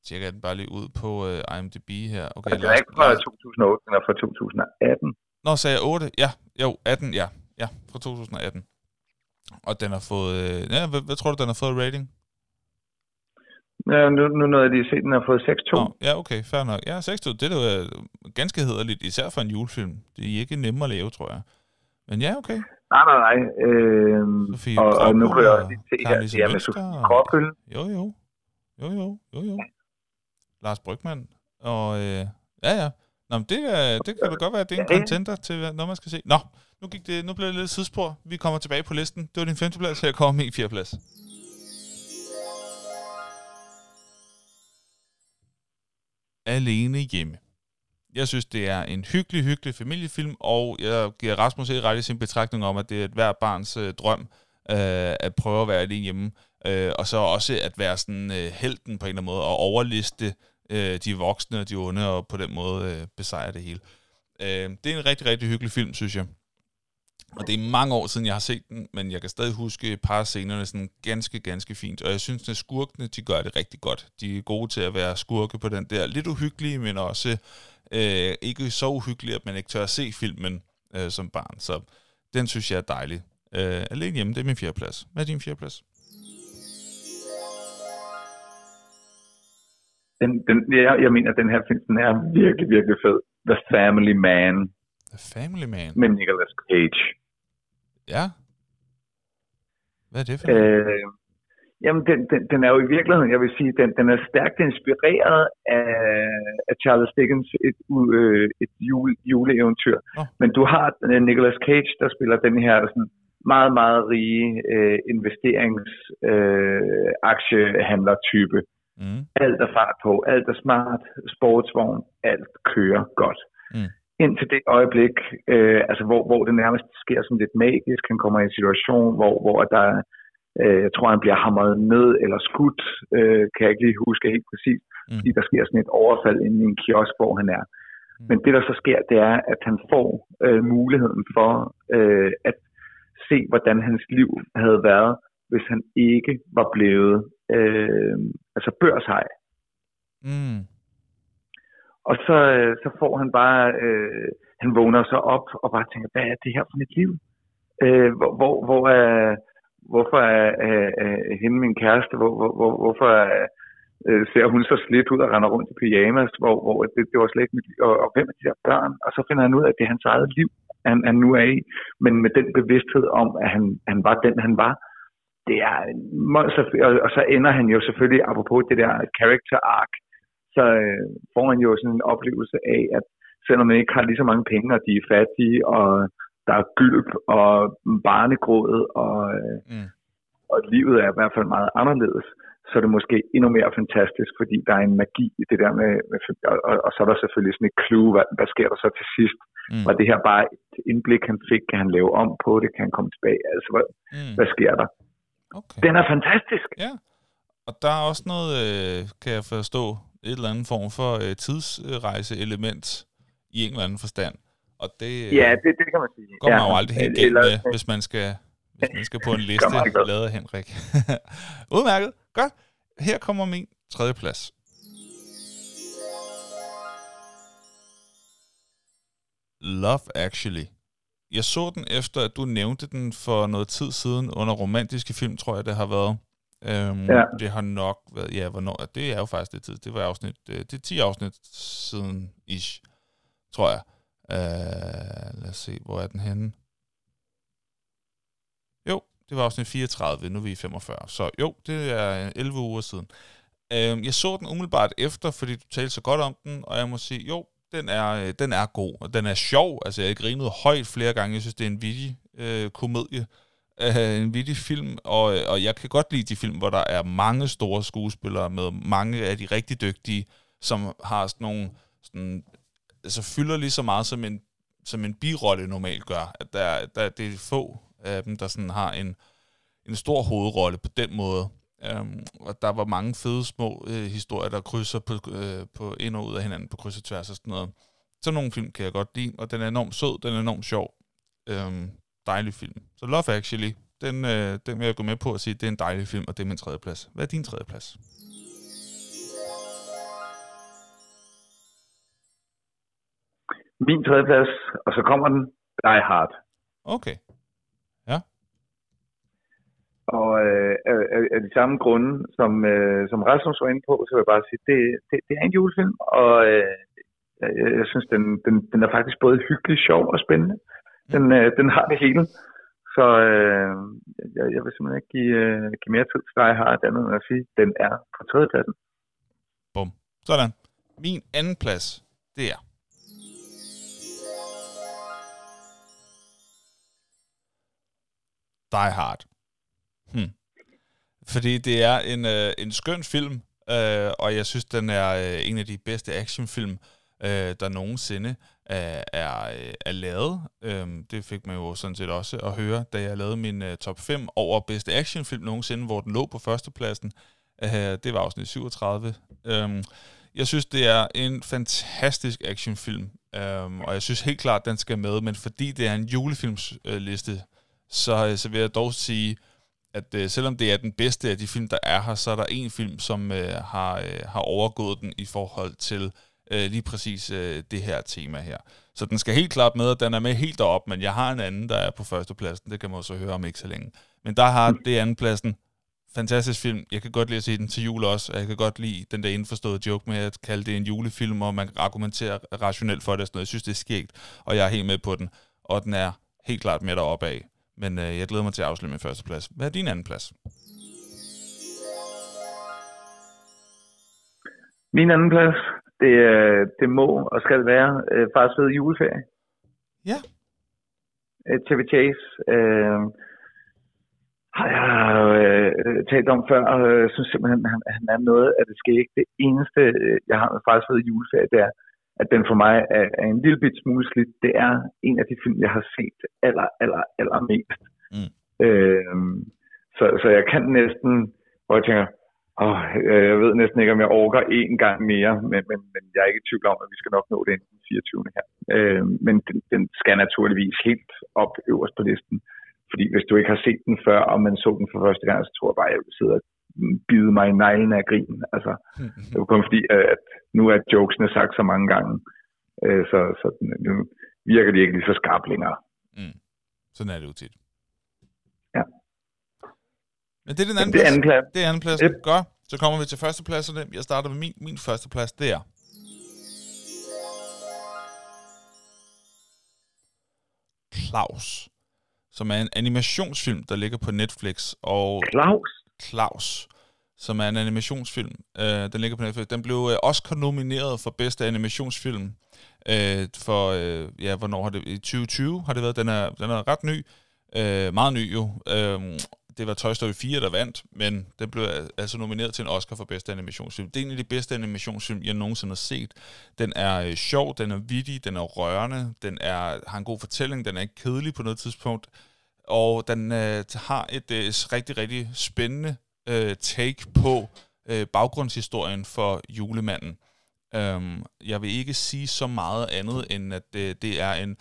Tjekker jeg den bare lige ud på uh, IMDb her. Okay, Okay, den er ikke fra 2008, den er fra 2018. Nå, sagde jeg 8? Ja, jo, 18, ja. Ja, fra 2018. Og den har fået... Øh, ja, hvad, hvad tror du, den har fået rating? Ja, nu, nu nåede jeg lige at se, den har fået 6-2. Nå, ja, okay, fair nok. Ja, 6 det er jo øh, ganske hederligt, især for en julefilm. Det er ikke nemmere at lave, tror jeg. Men ja, okay. Nej, nej, nej. Øh, Sofie og, og nu kan jeg og også lige se her, Karen Lise ja, med Sofie Gråbøl. Jo, jo. Jo, jo, jo, jo. Lars Brygman. Og øh, ja, ja. Nå, men det, er, det kan da godt være, at det er en Ja, contenter til noget, man skal se. Nå, nu, gik det, nu blev det lidt sidespor. Vi kommer tilbage på listen. Det var din femteplads, her kommer min fjerdeplads. Alene hjemme. Jeg synes, det er en hyggelig, hyggelig familiefilm, og jeg giver Rasmus helt ret i sin betragtning om, at det er et hver barns øh, drøm øh, at prøve at være alene hjemme. Øh, og så også at være sådan øh, helten på en eller anden måde, og overliste øh, de voksne og de onde, og på den måde øh, besejre det hele. Øh, det er en rigtig, rigtig hyggelig film, synes jeg. Og det er mange år siden, jeg har set den, men jeg kan stadig huske et par af scenerne sådan ganske, ganske fint. Og jeg synes, at skurkene, de gør det rigtig godt. De er gode til at være skurke på den der lidt uhyggelige, men også øh, ikke så uhyggelige, at man ikke tør at se filmen øh, som barn. Så den synes jeg er dejlig. Øh, alene hjemme, det er min fjerdeplads. Hvad er din fjerdeplads? Den, den, jeg, jeg mener, at den her film den er virkelig, virkelig fed. The Family Man The Family Man. med Nicolas Cage. Ja. Hvad er det for? Øh, jamen, den, den, den er jo i virkeligheden, jeg vil sige, den, den er stærkt inspireret af, af Charles Dickens et, øh, et jule, juleeventyr. Nå. Men du har øh, Nicolas Cage, der spiller den her sådan meget, meget rige øh, investerings øh, aktiehandler-type. Mm. Alt er fart på, alt er smart, sportsvogn, alt kører godt. Mm. Indtil det øjeblik, øh, altså hvor, hvor det nærmest sker sådan lidt magisk, han kommer i en situation, hvor, hvor der, øh, jeg tror han bliver hamret ned eller skudt, øh, kan jeg ikke lige huske helt præcis, Mm. fordi der sker sådan et overfald inde i en kiosk, hvor han er. Mm. Men det der så sker, det er, at han får øh, muligheden for øh, at se, hvordan hans liv havde været, hvis han ikke var blevet øh, altså børshej. Mm. Og så, øh, så får han bare, øh, han vågner så op og bare tænker, hvad er det her for et liv? Øh, hvor, hvor, hvor er, hvorfor er, er, er hende min kæreste, hvor, hvor, hvor, hvorfor er, øh, ser hun så slidt ud og render rundt i pyjamas, hvor, hvor det, det var slet ikke mit liv, og, og hvem er de der børn? Og så finder han ud af, at det er hans eget liv, han, han nu er i, men med den bevidsthed om, at han, han var den, han var. Det er en monster, og, og så ender han jo selvfølgelig, apropos det der character arc, så øh, får man jo sådan en oplevelse af, at selvom man ikke har lige så mange penge, og de er fattige, og der er gylp og barnegråd, og, øh, Mm. og livet er i hvert fald meget anderledes, så er det måske endnu mere fantastisk, fordi der er en magi i det der med, med og, og, og så er der selvfølgelig sådan et clue, hvad, hvad sker der så til sidst? Mm. Var det her bare et indblik, han fik? Kan han lave om på det? Kan han komme tilbage? Altså, hvad, Mm. hvad sker der? Okay. Den er fantastisk! Ja, og der er også noget, øh, kan jeg forstå, et eller andet form for øh, tidsrejse-element i en eller anden forstand. Og det øh, Ja, det, det kan man sige. går man ja, jo aldrig helt galt med, hvis man skal, hvis man skal på en liste, lavet af Henrik. Udmærket. Godt. Her kommer min tredje plads. Love Actually. Jeg så den efter, at du nævnte den for noget tid siden under romantiske film, tror jeg, det har været. Øhm, Ja. Det har nok været, ja, hvornår, det er jo faktisk det tid. Det var afsnit, øh, det er 10 afsnit siden ish, tror jeg. Uh, lad os se, hvor er den henne? Jo, det var afsnit 34, nu er vi i 45. Så jo, det er 11 uger siden. Uh, jeg så den umiddelbart efter, fordi du talte så godt om den, og jeg må sige, jo, den er, øh, den er god, og den er sjov. Altså, jeg grinede højt flere gange. Jeg synes, det er en vittig øh, komedie. øh, en vittig film, og, øh, og jeg kan godt lide de film, hvor der er mange store skuespillere med mange af de rigtig dygtige, som har sådan nogle sådan, altså fylder lige så meget som en, som en birolle normalt gør. At der, der, det er få af dem, der sådan har en, en stor hovedrolle på den måde. Um, og der var mange fede små uh, historier, der krydser på, uh, på ind og ud af hinanden på kryds og tværs og sådan noget. Sådan nogle film kan jeg godt lide, og den er enormt sød, den er enormt sjov. Um, dejlig film. Så Love Actually, den, uh, den vil jeg gå med på at sige, det er en dejlig film, og det er min tredje plads. Hvad er din tredje plads? Min tredje plads, og så kommer den, Die Hard. Okay. Og øh, af, af de samme grunde, som, øh, som Rasmus var inde på, så vil jeg bare sige, det, det, det er en julefilm, og øh, jeg, jeg synes, den, den, den er faktisk både hyggelig, sjov og spændende. Den, øh, den har det hele. Så øh, jeg, jeg vil simpelthen ikke give, øh, give mere tid til dig har andet end at sige, den er på tredjepladsen. Bum. Sådan. Min anden plads, det er Die Hard. Hmm. Fordi det er en, øh, en skøn film, øh, og jeg synes, den er øh, en af de bedste actionfilm, øh, der nogensinde øh, er, øh, er lavet. Øhm, det fik man jo sådan set også at høre, da jeg lavede min øh, top 5 over bedste actionfilm nogensinde, hvor den lå på førstepladsen. Øh, det var afsnit 37. Øhm, jeg synes, det er en fantastisk actionfilm, øhm, og jeg synes helt klart, den skal med, men fordi det er en julefilmsliste, øh, så, så vil jeg dog sige, at øh, selvom det er den bedste af de film, der er her, så er der en film, som øh, har, øh, har overgået den i forhold til øh, lige præcis øh, det her tema her. Så den skal helt klart med, og den er med helt derop, men jeg har en anden, der er på førstepladsen. Det kan man også høre om ikke så længe. Men der har det andenpladsen. Fantastisk film. Jeg kan godt lide at se den til jul også, og jeg kan godt lide den der indforståede joke med at kalde det en julefilm, og man kan argumentere rationelt for det. Sådan noget. Jeg synes, det er skægt, og jeg er helt med på den. Og den er helt klart med deroppe af. Men øh, jeg glæder mig til at afslutte min første plads. Hvad er din anden plads? Min anden plads, det, det må og skal være øh, Fars Fede Juleferie. Ja. Øh, Chevy Chase øh, har jeg øh, talt om før, og jeg synes simpelthen, at han, han er noget af det skægge. Det eneste, øh, jeg har med Fars Fede Juleferie, det er, at den for mig er, er en lille bit smule slidt. Det er en af de film, jeg har set aller, aller, aller mest. Mm. Øh, så, så jeg kan næsten, hvor jeg tænker, åh, jeg ved næsten ikke, om jeg orker én gang mere, men, men, men jeg er ikke i tvivl om, at vi skal nok nå det inden den 24. her. Øh, men den, den skal naturligvis helt op øverst på listen. Fordi hvis du ikke har set den før, og man så den for første gang, så tror jeg bare, at jeg vil sidde og bide mig i neglen af grin. Altså, det var kun fordi, at nu er jokesene sagt så mange gange, øh, så, så nu virker de ikke lige så skarpt længere. Mm. Sådan er det jo tit. Ja. Men det er den anden det er plads. anden plads. Det er anden plads. Yep. Godt. Så kommer vi til førstepladserne. Jeg starter med min, min første plads. Det er... Klaus. Som er en animationsfilm, der ligger på Netflix. Og Klaus? Klaus, som er en animationsfilm. Øh, den ligger på Netflix. Den blev øh, Oscar nomineret for bedste animationsfilm. øh, for, øh, ja, hvornår har det? I 2020 har det været. Den er, den er ret ny. Øh, meget ny jo. Øh, det var Toy Story 4, der vandt, men den blev øh, altså nomineret til en Oscar for bedste animationsfilm. Det er en af de bedste animationsfilm, jeg nogensinde har set. Den er øh, sjov, den er vittig, den er rørende, den er, har en god fortælling, den er ikke kedelig på noget tidspunkt, og den øh, har et øh, rigtig, rigtig spændende øh, take på øh, baggrundshistorien for julemanden. Øhm, jeg vil ikke sige så meget andet, end at øh, det er en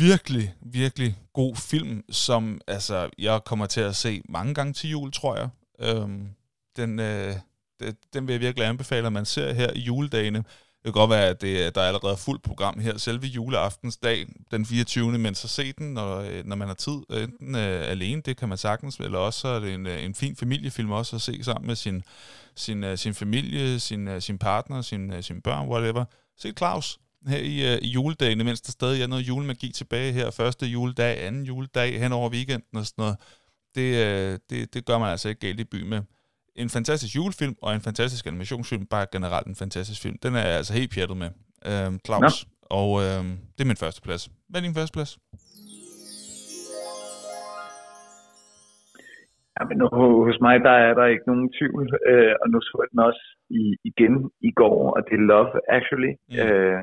virkelig, virkelig god film, som altså, jeg kommer til at se mange gange til jul, tror jeg. Øhm, den, øh, det, den vil jeg virkelig anbefale, at man ser her i juledagene. Det kan godt være, at det, der er allerede fuldt program her, selve juleaftensdag, den 24. Men så se den, når, øh, når man har tid, enten øh, alene, det kan man sagtens, eller også så er det en, øh, en fin familiefilm også at se sammen med sin, sin, øh, sin familie, sin, sin partner, sin, sin børn, whatever. Se Claus, her i, uh, i juledagene, mens der stadig er noget julemagi tilbage her. Første juledag, anden juledag, hen over weekenden og sådan noget. Det, uh, det, det gør man altså ikke galt i by med. En fantastisk julefilm og en fantastisk animationsfilm, bare generelt en fantastisk film. Den er jeg altså helt pjattet med. Uh, Claus, Nå. og uh, det er min første plads. Hvad er din første plads? Ja, men nu, hos mig, der er der ikke nogen tvivl, øh, og nu så jeg den også i, igen i går, og det er Love Actually. Mm. Øh,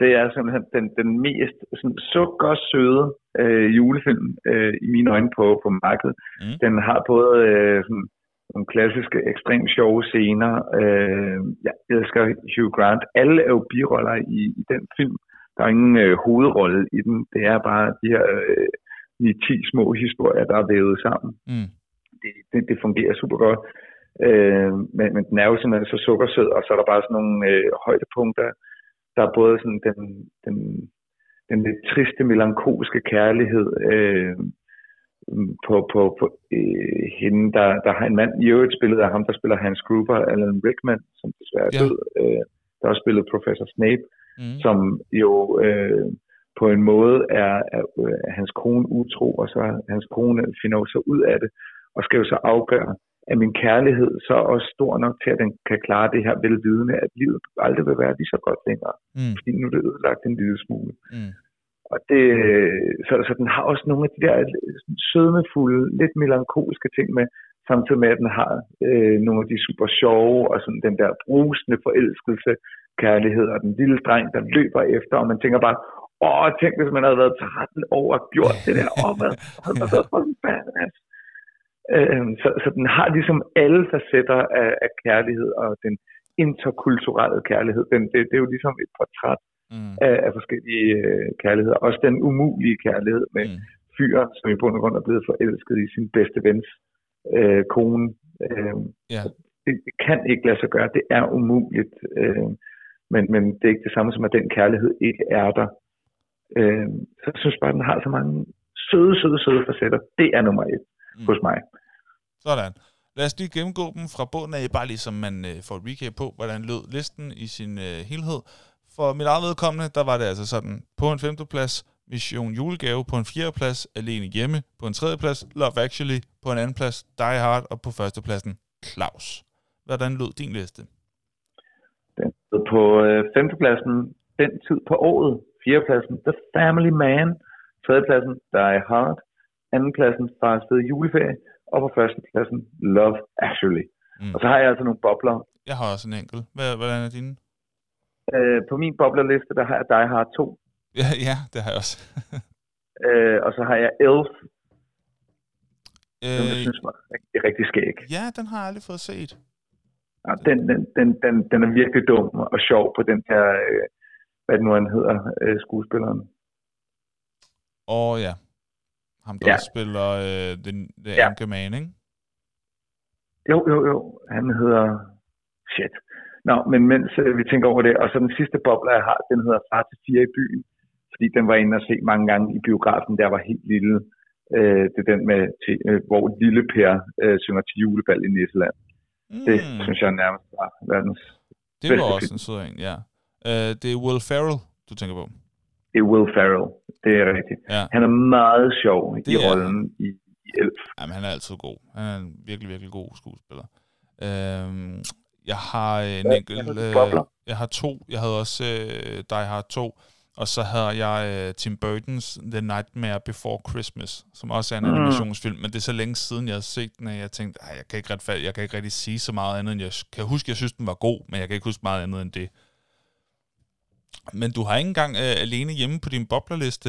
det er simpelthen den, den mest sådan, sukkersøde øh, julefilm øh, i mine øjne på, på markedet. Mm. Den har både øh, sådan, nogle klassiske, ekstremt sjove scener. Øh, jeg elsker Hugh Grant. Alle er jo biroller i, i den film. Der er ingen øh, hovedrolle i den. Det er bare de her øh, 10 små historier, der er vævet sammen. Mm det, det, det fungerer super godt. Øh, men, men den er jo simpelthen så sukkersød, og så er der bare sådan nogle øh, højdepunkter. Der er både sådan den, den, den lidt triste, melankolske kærlighed øh, på, på, på øh, hende, der, der har en mand i øvrigt spillet af ham, der spiller Hans Gruber, Alan Rickman, som desværre er ja. død, øh, der har spillet Professor Snape, mm. som jo øh, på en måde er, er, er hans kone utro, og så hans kone finder så ud af det, og skal jo så afgøre, at min kærlighed så er også stor nok til, at den kan klare det her velvidende, at livet aldrig vil være lige så godt længere. Mm. Fordi nu er det ødelagt en lille smule. Mm. Og det, så, så den har også nogle af de der sødmefulde, lidt melankolske ting med, samtidig med, at den har øh, nogle af de super sjove, og sådan den der brusende forelskelse, kærlighed, og den lille dreng, der løber efter, og man tænker bare, åh, tænk hvis man havde været 13 år og gjort det der, åh, hvad, havde man været fucking badass. Øh, så, så den har ligesom alle facetter af, af kærlighed og den interkulturelle kærlighed. Den, det, det er jo ligesom et portræt mm. af, af forskellige øh, kærligheder. Også den umulige kærlighed med mm. fyren, som i bund og grund er blevet forelsket i sin bedste vens øh, kone. Øh, yeah. det, det kan ikke lade sig gøre. Det er umuligt. Øh, men, men det er ikke det samme som, at den kærlighed ikke er der. Øh, så jeg synes bare, at den har så mange søde, søde, søde facetter. Det er nummer et mm. hos mig. Sådan. Lad os lige gennemgå dem fra bunden af, bare lige som man øh, får et recap på, hvordan lød listen i sin øh, helhed. For mit eget vedkommende, der var det altså sådan, på en femteplads, Mission Julegave på en fjerdeplads, Alene Hjemme på en tredjeplads, Love Actually på en anden plads, Die Hard og på førstepladsen, Claus. Hvordan lød din liste? Den lød på øh, femtepladsen, Den tid på året, fjerdepladsen, The Family Man, tredjepladsen, Die Hard, andenpladsen, Fars Fede Juleferie, og på førstepladsen Love Actually. Mm. Og så har jeg altså nogle bobler. Jeg har også en enkelt. Hvordan er dine? Øh, på min boblerliste, der har jeg Die Hard 2. Ja, ja det har jeg også. øh, og så har jeg Elf, øh, som jeg synes var rigtig, rigtig skæg. Ja, den har jeg aldrig fået set. Ja, den, den, den, den, den er virkelig dum og sjov på den her, øh, hvad det nu han hedder, øh, skuespilleren. Åh oh, ja, ham, der ja. spiller øh, den, den ja. Anchorman, ikke? Jo, jo, jo. Han hedder... Shit. Nå, men mens øh, vi tænker over det, og så den sidste boble, jeg har, den hedder Far til fire i byen, fordi den var inde og se mange gange i biografen, der var helt lille. Øh, det er den med, til, øh, hvor lille Per øh, synger til julebal i Nisseland. Mm. Det synes jeg nærmest var verdens Det var også en sød en, ja. Uh, det er Will Ferrell, du tænker på det er Will Ferrell. Det er rigtigt. Ja. Han er meget sjov det i rollen i, i Elf. Jamen, han er altid god. Han er en virkelig, virkelig god skuespiller. Øhm, jeg har en ja, enkelt... Øh, jeg har to. Jeg havde også øh, Die Hard 2. Og så havde jeg øh, Tim Burton's The Nightmare Before Christmas, som også er en mm. animationsfilm, men det er så længe siden, jeg har set den, at jeg tænkte, jeg kan, ikke ret, jeg kan ikke rigtig sige så meget andet, end jeg kan huske, jeg synes, den var god, men jeg kan ikke huske meget andet end det. Men du har ikke engang øh, alene hjemme på din boblerliste.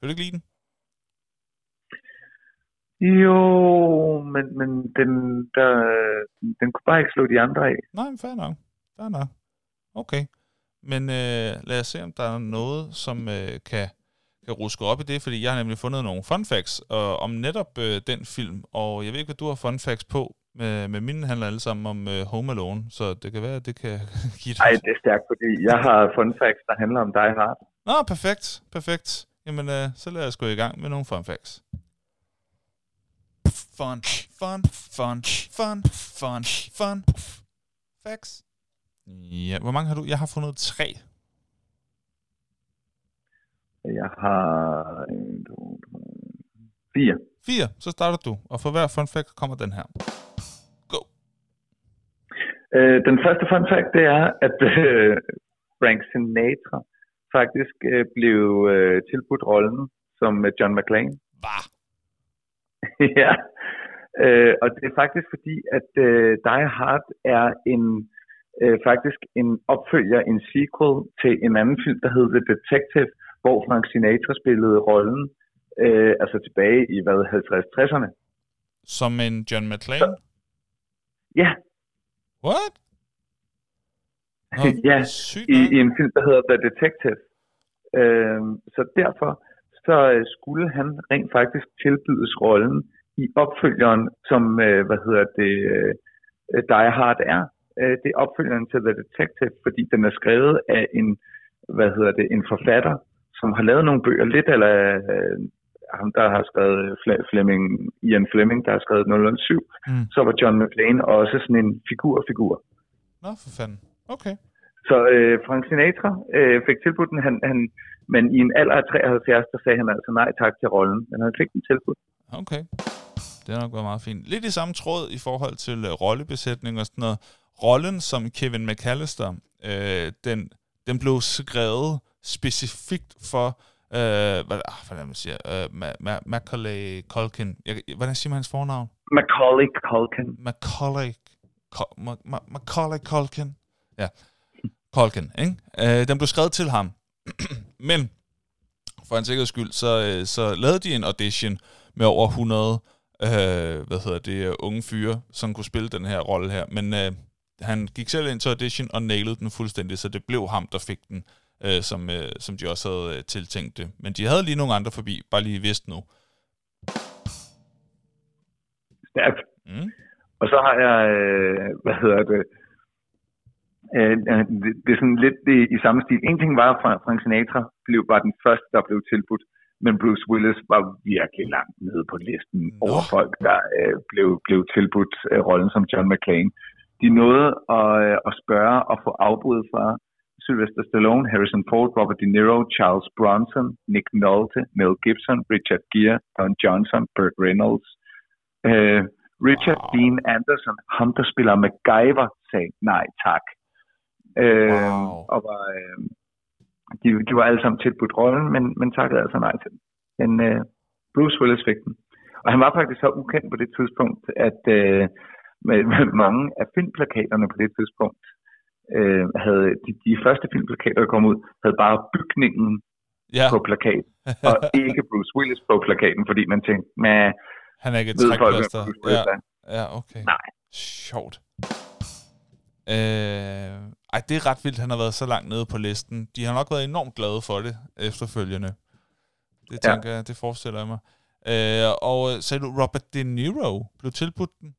Vil du ikke lide den? Jo, men, men den, der, den kunne bare ikke slå de andre af. Nej, men fair nok. Fair nok. Okay. Men øh, lad os se, om der er noget, som øh, kan, kan ruske op i det, fordi jeg har nemlig fundet nogle fun facts øh, om netop øh, den film, og jeg ved ikke, hvad du har fun facts på, med, med mine handler alle sammen om uh, Home Alone, så det kan være, at det kan give dig... Nej, det er stærkt, fordi jeg har fun facts, der handler om Die Hard. Nå, perfekt, perfekt. Jamen, uh, så lad os gå i gang med nogle fun facts. Fun, fun, fun, fun, fun, fun, facts. Ja, hvor mange har du? Jeg har fundet tre. Jeg har en, to, tre, fire. 4, så starter du. Og for hver fun fact kommer den her. Go. Øh, den første fun fact, det er, at øh, Frank Sinatra faktisk øh, blev øh, tilbudt rollen som øh, John McClane. Bah. ja, øh, og det er faktisk fordi, at øh, Die Hard er en øh, faktisk en opfølger, en sequel til en anden film, der hed The Detective, hvor Frank Sinatra spillede rollen, øh, altså tilbage i hvad 50-60'erne. Som en John McClane? Ja, What? Nå, ja, i, i en film, der hedder The Detective. Øh, så derfor så øh, skulle han rent faktisk tilbydes rollen i opfølgeren, som, øh, hvad hedder det, øh, Die Hard er. Det er opfølgeren til The Detective, fordi den er skrevet af en, hvad hedder det, en forfatter, som har lavet nogle bøger, lidt eller ham, der har skrevet Fle- Fleming, Ian Fleming, der har skrevet 007, Mm. så var John McClane også sådan en figur-figur. Nå, for fanden. Okay. Så øh, Frank Sinatra øh, fik tilbudt den, han, han, men i en alder af 73, der sagde han altså nej tak til rollen, men han fik den tilbudt. Okay. Det har nok været meget fint. Lidt i samme tråd i forhold til uh, rollebesætning og sådan noget. Rollen som Kevin McAllister, øh, den, den blev skrevet specifikt for, øh, hvad, ah, hvad det, man siger, øh, Ma- Ma- Macaulay Culkin. Jeg, hvordan siger man hans fornavn? Macaulay Culkin. Macaulay, Ma- Ma- Macaulay Culkin. Ja, Culkin, ikke? Øh, den blev skrevet til ham. Men for en sikkerheds skyld, så, øh, så lavede de en audition med over 100 øh, hvad hedder det, unge fyre, som kunne spille den her rolle her. Men øh, han gik selv ind til audition og nailede den fuldstændig, så det blev ham, der fik den, øh, som, øh, som de også havde øh, tiltænkt det. Men de havde lige nogle andre forbi, bare lige vidst nu. Stærkt. Mm. Og så har jeg, øh, hvad hedder det, øh, øh, det, det er sådan lidt det, i samme stil. En ting var, at Fra- Frank Sinatra blev, var den første, der blev tilbudt, men Bruce Willis var virkelig langt nede på listen Nå. over folk, der øh, blev, blev tilbudt øh, rollen som John McClane. De nåede at, øh, at spørge og få afbud fra Sylvester Stallone, Harrison Ford, Robert De Niro, Charles Bronson, Nick Nolte, Mel Gibson, Richard Gere, Don Johnson, Burt Reynolds. Øh, Richard Wow. Dean Anderson, ham der spiller MacGyver, sagde nej tak. Øh, Wow. Og var, øh, de, de var alle sammen tilbudt rollen, men, men takkede altså nej til den. Men øh, Bruce Willis fik den. Og han var faktisk så ukendt på det tidspunkt, at øh, med, med mange af filmplakaterne på det tidspunkt, øh, havde de, de første filmplakater, der kom ud, havde bare bygningen Ja, på plakaten, og ikke Bruce Willis på plakaten, fordi man tænkte, med han er ikke et ved folk. Bruce Willis Ja, er. ja, okay. Nej. Sjovt. Øh, ej, det er ret vildt, han har været så langt nede på listen. De har nok været enormt glade for det efterfølgende. Det Ja. tænker jeg, det forestiller jeg mig. Øh, og sagde du, Robert De Niro blev tilbudt den?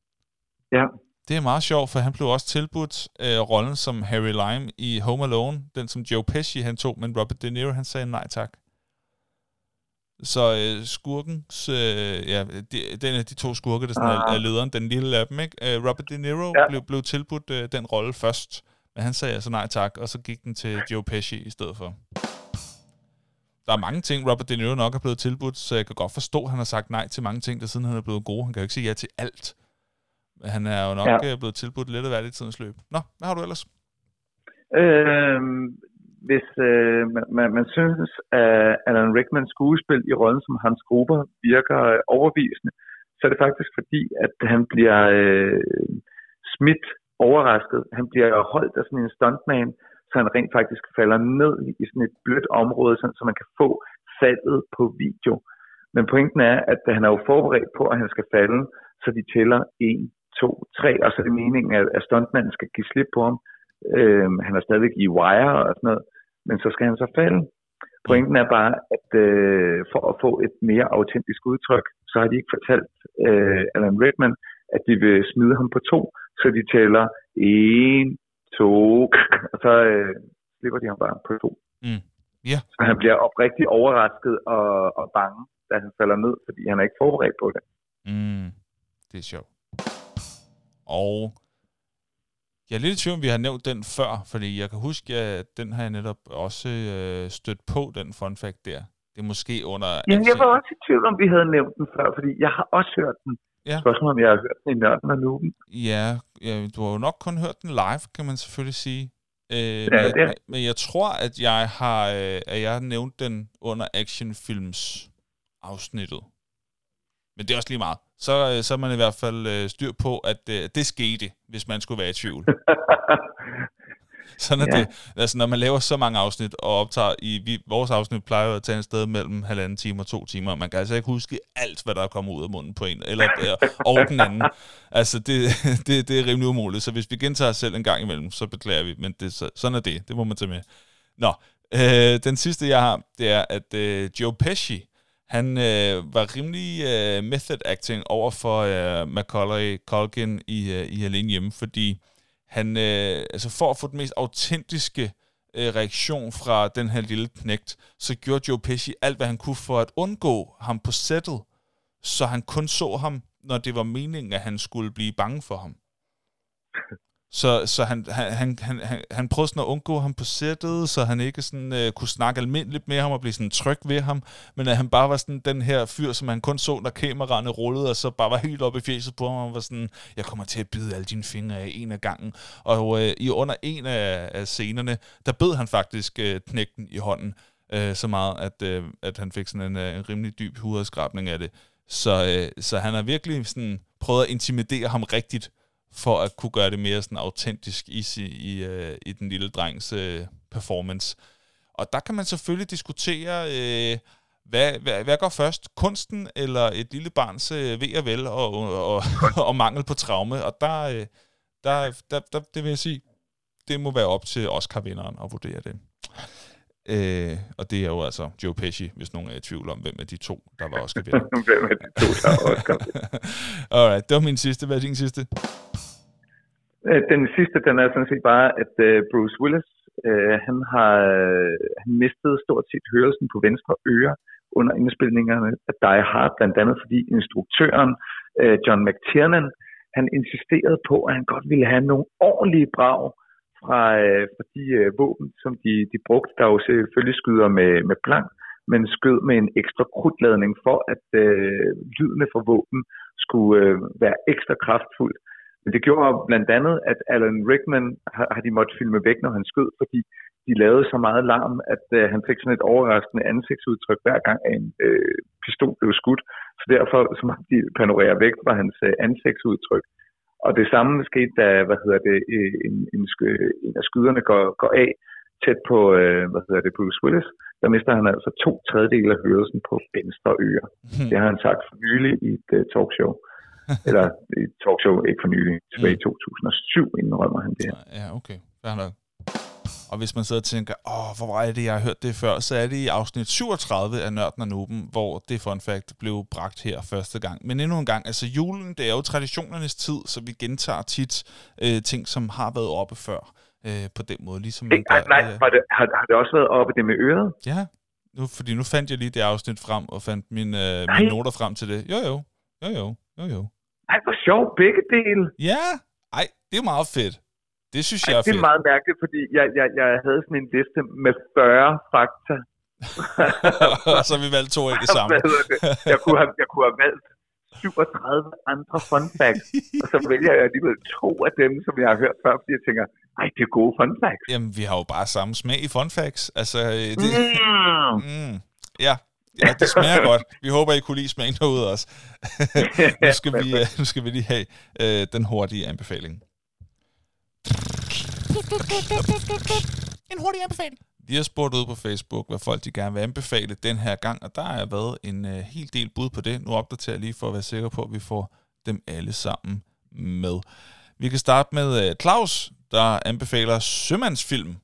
Ja, Det er meget sjovt, for han blev også tilbudt øh, rollen som Harry Lime i Home Alone, den som Joe Pesci han tog, men Robert De Niro han sagde nej tak. Så øh, skurkens, øh, ja, de, den af de to skurke, der sådan er, Ah. er lederen, den lille af dem, ikke? Øh, Robert De Niro Ja. blev, blev tilbudt øh, den rolle først, men han sagde altså nej tak, og så gik den til Joe Pesci i stedet for. Der er mange ting, Robert De Niro nok er blevet tilbudt, så jeg kan godt forstå, at han har sagt nej til mange ting, der siden han er blevet god. Han kan jo ikke sige ja til alt. Men han er jo nok Ja. ja. blevet tilbudt lidt af hvert i tidens løb. Nå, hvad har du ellers? Øh, hvis øh, man, man, man synes, at Alan Rickmans skuespil i rollen som Hans Gruber virker øh, overbevisende, så er det faktisk fordi, at han bliver øh, smidt overrasket. Han bliver holdt af sådan en stuntman, så han rent faktisk falder ned i sådan et blødt område, sådan, så man kan få faldet på video. Men pointen er, at han er jo forberedt på, at han skal falde, så de tæller 1, 2, 3, og så er det meningen, at, at stuntmanden skal give slip på ham. Øh, han er stadigvæk i wire og sådan noget, men så skal han så falde. Pointen er bare, at øh, for at få et mere autentisk udtryk, så har de ikke fortalt øh, Alan Rickman, at de vil smide ham på to, så de tæller 1, 2, og så øh, slipper de ham bare på to. Mm. Ja. Så han bliver oprigtigt overrasket og, og bange, da han falder ned, fordi han er ikke forberedt på det. Mm, det er sjovt. Og jeg er lidt i tvivl, om vi har nævnt den før, fordi jeg kan huske, at den har jeg netop også øh, stødt på, den fun fact der. Det er måske under... Jamen, jeg var også i tvivl om, vi havde nævnt den før, fordi jeg har også hørt den. Ja. Spørgsmålet om jeg har hørt den i Nørden og Nuben. Ja, ja, du har jo nok kun hørt den live, kan man selvfølgelig sige. Øh, Ja, men, det er- men, jeg tror, at jeg har øh, at jeg har nævnt den under actionfilms afsnittet. Men det er også lige meget. Så, øh, så er man i hvert fald øh, styr på, at øh, det skete, hvis man skulle være i tvivl. Sådan er Ja. det. Altså, når man laver så mange afsnit og optager i... Vi, vores afsnit plejer at tage en sted mellem halvanden time og to timer. Man kan altså ikke huske alt, hvad der er kommet ud af munden på en, eller og den anden. Altså, det, det, det er rimelig umuligt. Så hvis vi gentager os selv en gang imellem, så beklager vi. Men det, så, sådan er det. Det må man tage med. Nå, øh, den sidste, jeg har, det er, at øh, Joe Pesci, han øh, var rimelig øh, method acting over for øh, Macaulay Culkin i, øh, i Alene Hjemme, fordi han, øh, altså for at få den mest autentiske øh, reaktion fra den her lille knægt, så gjorde Joe Pesci alt, hvad han kunne for at undgå ham på sættet, så han kun så ham, når det var meningen, at han skulle blive bange for ham. Så, så han, han, han, han, han, prøvede sådan at undgå ham på sættet, så han ikke sådan, øh, kunne snakke almindeligt med ham og blive sådan tryg ved ham, men at han bare var sådan den her fyr, som han kun så, når kameraerne rullede, og så bare var helt oppe i fjeset på ham, og var sådan, jeg kommer til at bide alle dine fingre af en af gangen. Og øh, i under en af, af scenerne, der bed han faktisk øh, knægten i hånden, øh, så meget, at, øh, at han fik sådan en, øh, en rimelig dyb huderskrabning af det. Så, øh, så han har virkelig sådan prøvet at intimidere ham rigtigt, for at kunne gøre det mere sådan autentisk i, i, øh, i den lille drengs øh, performance. Og der kan man selvfølgelig diskutere, øh, hvad, hvad, hvad går først? Kunsten eller et lille barns øh, ved og vel og, og, og, og mangel på traume? Og der, øh, der, der, der, det vil jeg sige, det må være op til Oscar-vinderen at vurdere det. Øh, og det er jo altså Joe Pesci, hvis nogen er i tvivl om, hvem af de to, der var Oscar-vinder. Hvem er de to, der er Oscar? Alright, det var min sidste. Hvad er din sidste? Øh, Den sidste, den er sådan set bare, at øh, Bruce Willis, øh, han har øh, han mistede stort set hørelsen på venstre øre under indspilningerne af Die Hard, blandt andet fordi instruktøren øh, John McTiernan, han insisterede på, at han godt ville have nogle ordentlige brag fra, øh, fra de øh, våben, som de, de brugte, der jo selvfølgelig skyder med, med blank, men skød med en ekstra krudtladning for, at øh, lydene fra våben skulle øh, være ekstra kraftfuld. Men det gjorde blandt andet, at Alan Rickman har, har de måttet filme væk, når han skød, fordi de lavede så meget larm, at øh, han fik sådan et overraskende ansigtsudtryk hver gang en øh, pistol blev skudt. Så derfor så måtte de panorere væk fra hans øh, ansigtsudtryk. Og det samme skete, da hvad hedder det, øh, en, en, en af skyderne går, går af tæt på øh, hvad hedder det, Bruce Willis. Der mister han altså to tredjedele af hørelsen på venstre øre. Det har han sagt for nylig i et uh, talkshow. Eller i et talkshow, ikke for nylig, tilbage i 2007 indrømmer han det her. Ja, okay. Fair nok. Og hvis man sidder og tænker, åh, hvor var det, jeg har hørt det før, så er det i afsnit 37 af Nørden og Nuben, hvor det fun fact blev bragt her første gang. Men endnu en gang, altså julen, det er jo traditionernes tid, så vi gentager tit øh, ting, som har været oppe før øh, på den måde. Ligesom man Ikke, nej, nej, øh, var det, har, har det også været oppe det med øret? Ja, nu, fordi nu fandt jeg lige det afsnit frem, og fandt mine, øh, mine noter frem til det. Jo, jo. Jo, jo. Jo, jo. Nej, hvor sjovt, begge dele. Ja, ej, det er meget fedt. Det synes jeg Ej, er det fedt. er meget mærkeligt, fordi jeg, jeg, jeg havde sådan en liste med 40 fakta. og så vi valgt to af det samme. Hvad hedder det? Jeg kunne have, jeg kunne have valgt 37 andre fun facts, og så vælger jeg alligevel to af dem, som jeg har hørt før, fordi jeg tænker, ej, det er gode fun facts. Jamen, vi har jo bare samme smag i fun facts. Altså, øh, det, Mm. mm, ja, ja, det smager godt. Vi håber, I kunne lide smagen derude også. nu, skal vi, øh, nu skal vi lige have øh, den hurtige anbefaling. En hurtig anbefaling. Vi har spurgt ud på Facebook, hvad folk de gerne vil anbefale den her gang, og der har været en øh, hel del bud på det. Nu opdaterer jeg lige for at være sikker på, at vi får dem alle sammen med. Vi kan starte med øh, Claus, der anbefaler sømandsfilm.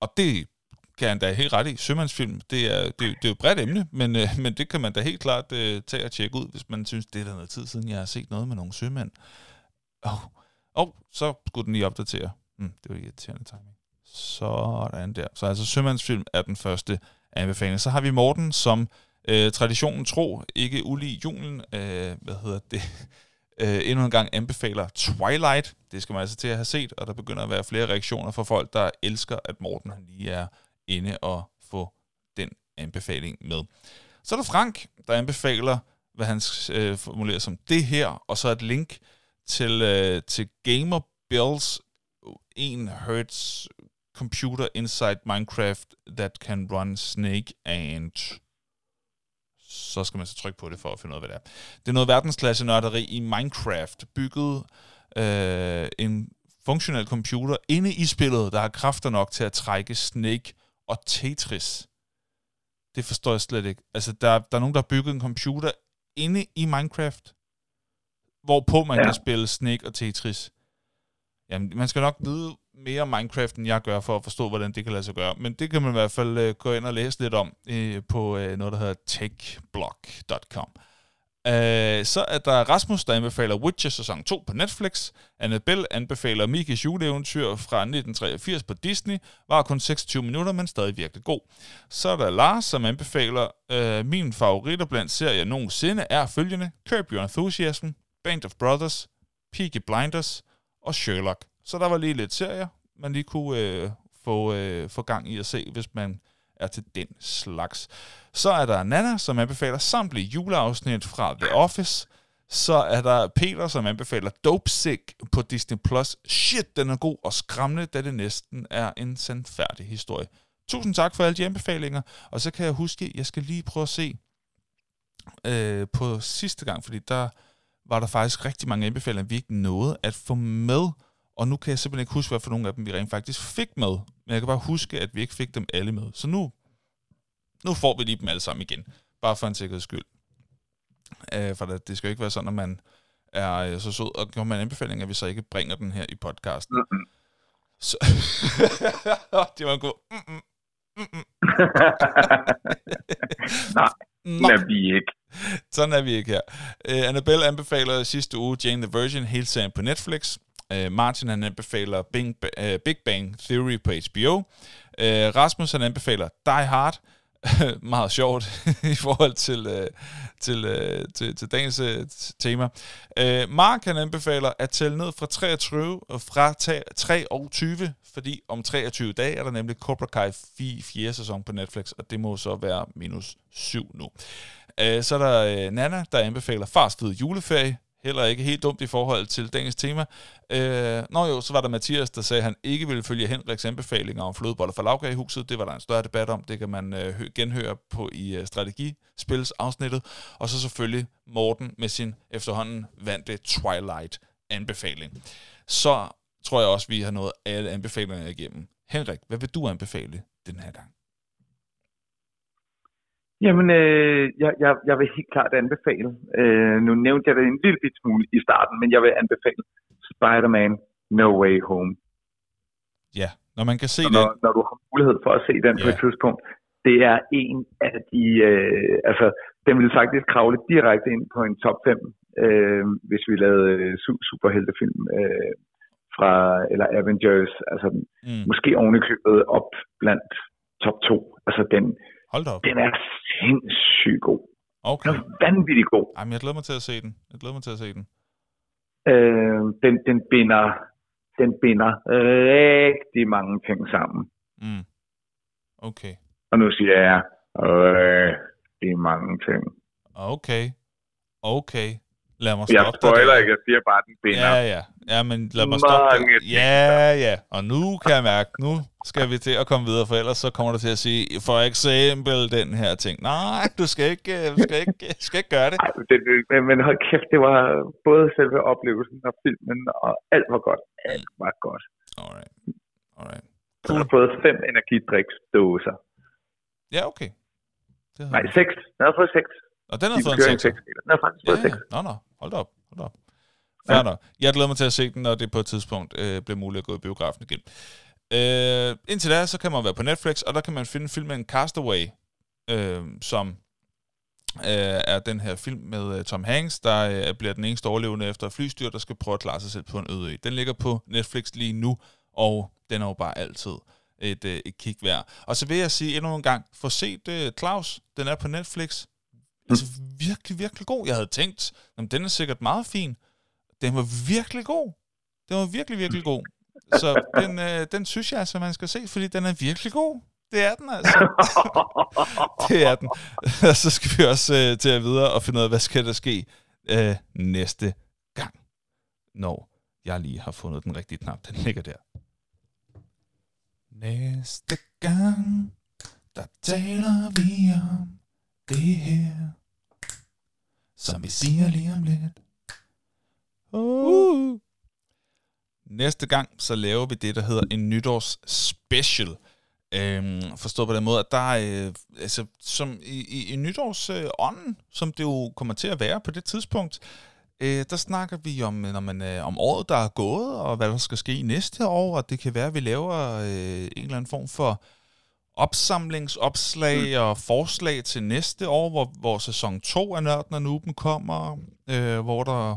Og det kan han da helt ret i. Sømandsfilm, det er, det, er- det er jo et bredt emne, men, øh, men det kan man da helt klart øh, tage og tjekke ud, hvis man synes, det er da noget tid siden, jeg har set noget med nogle sømænd. Åh, og så skulle den lige opdatere. Mm, det var irriterende timing. Sådan der. Så altså Sømandsfilm er den første anbefaling. Så har vi Morten, som øh, traditionen tro, ikke ulig julen, øh, hvad hedder det, øh, endnu en gang anbefaler Twilight. Det skal man altså til at have set, og der begynder at være flere reaktioner fra folk, der elsker, at Morten han lige er inde og få den anbefaling med. Så er der Frank, der anbefaler, hvad han øh, formulerer som det her, og så et link til, øh, til Gamer Bills 1 Hz computer inside Minecraft that can run Snake and så skal man så trykke på det for at finde ud af, hvad det er. Det er noget verdensklasse nørderi i Minecraft, bygget øh, en funktionel computer inde i spillet, der har kræfter nok til at trække Snake og Tetris. Det forstår jeg slet ikke. Altså, der, der er nogen, der har bygget en computer inde i Minecraft, hvorpå man ja. kan spille Snake og Tetris. Jamen, man skal nok vide mere om Minecraft, end jeg gør, for at forstå, hvordan det kan lade sig gøre. Men det kan man i hvert fald uh, gå ind og læse lidt om uh, på uh, noget, der hedder techblog.com. Uh, så er der Rasmus, der anbefaler Witcher sæson 2 på Netflix. Annabelle anbefaler Mikis juleeventyr fra 1983 på Disney. Var kun 26 minutter, men stadig virkelig god. Så er der Lars, som anbefaler uh, min favoritter blandt serier nogensinde er følgende. Curb Your Enthusiasm, Band of Brothers, Peaky Blinders og Sherlock. Så der var lige lidt serier, man lige kunne øh, få, øh, få gang i at se, hvis man er til den slags. Så er der Nana, som anbefaler samtlige juleafsnit fra The Office. Så er der Peter, som anbefaler Dope Sick på Disney+. Plus. Shit, den er god og skræmmende, da det næsten er en sandfærdig historie. Tusind tak for alle de anbefalinger. Og så kan jeg huske, at jeg skal lige prøve at se øh, på sidste gang, fordi der var der faktisk rigtig mange anbefalinger, vi ikke nåede at få med. Og nu kan jeg simpelthen ikke huske, hvad for nogle af dem vi rent faktisk fik med. Men jeg kan bare huske, at vi ikke fik dem alle med. Så nu, nu får vi lige dem alle sammen igen. Bare for en sikkerheds skyld. Øh, for det, det skal jo ikke være sådan, at man er øh, så sød og kommer med en anbefaling, at vi så ikke bringer den her i podcasten. Mm-hmm. Så det var en god... Mm-mm. Mm-mm. Nej, Nej, er vi ikke. Sådan er vi ikke her. Uh, Annabelle anbefaler sidste uge Jane the Virgin, hele serien på Netflix. Uh, Martin han anbefaler Bing, uh, Big Bang Theory på HBO. Uh, Rasmus han anbefaler Die Hard. meget sjovt i forhold til, uh, til, uh, til, til dagens uh, tema. Uh, Mark han anbefaler at tælle ned fra 23 og fra 23, fordi om 23 dage er der nemlig Cobra Kai 4. sæson på Netflix, og det må så være minus 7 nu. Øh, så er der øh, Nana, der anbefaler fast juleferie heller ikke helt dumt i forhold til dagens tema. Øh, nå jo, så var der Mathias, der sagde, at han ikke ville følge Henriks anbefalinger om flødeboller fra huset. Det var der en større debat om. Det kan man øh, genhøre på i øh, strategispils afsnittet. Og så selvfølgelig Morten med sin efterhånden vante Twilight-anbefaling. Så tror jeg også, vi har nået alle anbefalingerne igennem. Henrik, hvad vil du anbefale den her gang? Jamen, øh, jeg, jeg, jeg vil helt klart anbefale, øh, nu nævnte jeg det en lille bit smule i starten, men jeg vil anbefale Spider-Man No Way Home. Ja, når man kan se når, det. Når, når du har mulighed for at se den ja. på et tidspunkt. Det er en af de, øh, altså, den vil faktisk kravle direkte ind på en top 5, øh, hvis vi lavede øh, superheltefilm øh, fra, eller Avengers, altså mm. måske ovenikøbet op blandt top 2. Altså den, Hold da op. Den er sindssygt god. Okay. Den er vanvittigt god. Jamen, jeg glæder mig til at se den. Jeg glæder mig til at se den. Øh, den, den binder den binder rigtig mange ting sammen. Mm. Okay. Og nu siger jeg rigtig mange ting. Okay. Okay. Lad mig stoppe Jeg spoiler ikke, jeg siger bare, den binder. Ja, ja. Ja, men lad mig stoppe det. Ja, ja. Og nu kan jeg mærke, nu skal vi til at komme videre, for ellers så kommer du til at sige, for eksempel den her ting. Nej, du skal ikke, du skal ikke, du skal ikke gøre det. Ej, det, det men hold kæft, det var både selve oplevelsen og filmen, og alt var godt. Alt var godt. Alright. Alright. Cool. Jeg har fået fem energidriksdåser. Ja, okay. Det Nej, seks. Jeg har fået seks. Og den har fået en 6. Den har faktisk fået ja, 6. Nå, nå. Hold op. Hold op. Fair ja. nok. Jeg glæder mig til at se den, når det på et tidspunkt øh, bliver muligt at gå i biografen igen. Øh, indtil da, så kan man være på Netflix, og der kan man finde filmen Castaway, øh, som øh, er den her film med øh, Tom Hanks, der øh, bliver den eneste overlevende efter flystyr, der skal prøve at klare sig selv på en øde ø. Den ligger på Netflix lige nu, og den er jo bare altid et, øh, et kig værd. Og så vil jeg sige endnu en gang, få set øh, Claus, den er på Netflix. Altså virkelig, virkelig god. Jeg havde tænkt, at den er sikkert meget fin. Den var virkelig god. Den var virkelig, virkelig god. Så den, øh, den synes jeg altså, man skal se, fordi den er virkelig god. Det er den altså. det er den. Og så skal vi også øh, til at videre og finde ud af, hvad skal der ske øh, næste gang, når jeg lige har fundet den rigtige knap. Den ligger der. Næste gang, der taler vi om det her, som vi siger lige om lidt. Uh. Næste gang, så laver vi det, der hedder en nytårs special. Øhm, forstået på den måde, at der er, øh, altså, som i, i, i nytårsånden, øh, som det jo kommer til at være på det tidspunkt, øh, der snakker vi om, når man, øh, om året, der er gået, og hvad der skal ske næste år, og det kan være, at vi laver øh, en eller anden form for opsamlingsopslag mm. og forslag til næste år, hvor, hvor sæson 2 af Nørden og Nuben kommer, øh, hvor der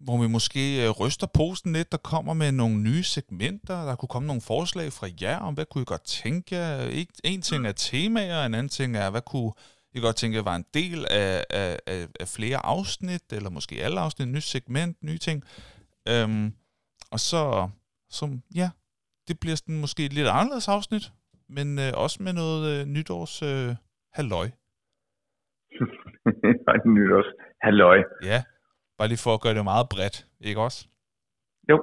hvor vi måske øh, ryster posten lidt, der kommer med nogle nye segmenter, der kunne komme nogle forslag fra jer om, hvad kunne I godt tænke? En ting er temaer, en anden ting er, hvad kunne I godt tænke var en del af, af, af, af flere afsnit, eller måske alle afsnit, nyt segment, nye ting. Øhm, og så, så, ja, det bliver sådan måske et lidt anderledes afsnit, men øh, også med noget øh, nytårs øh, halløj. nytårs halløj. Ja, Bare lige for at gøre det meget bredt, ikke også? Jo.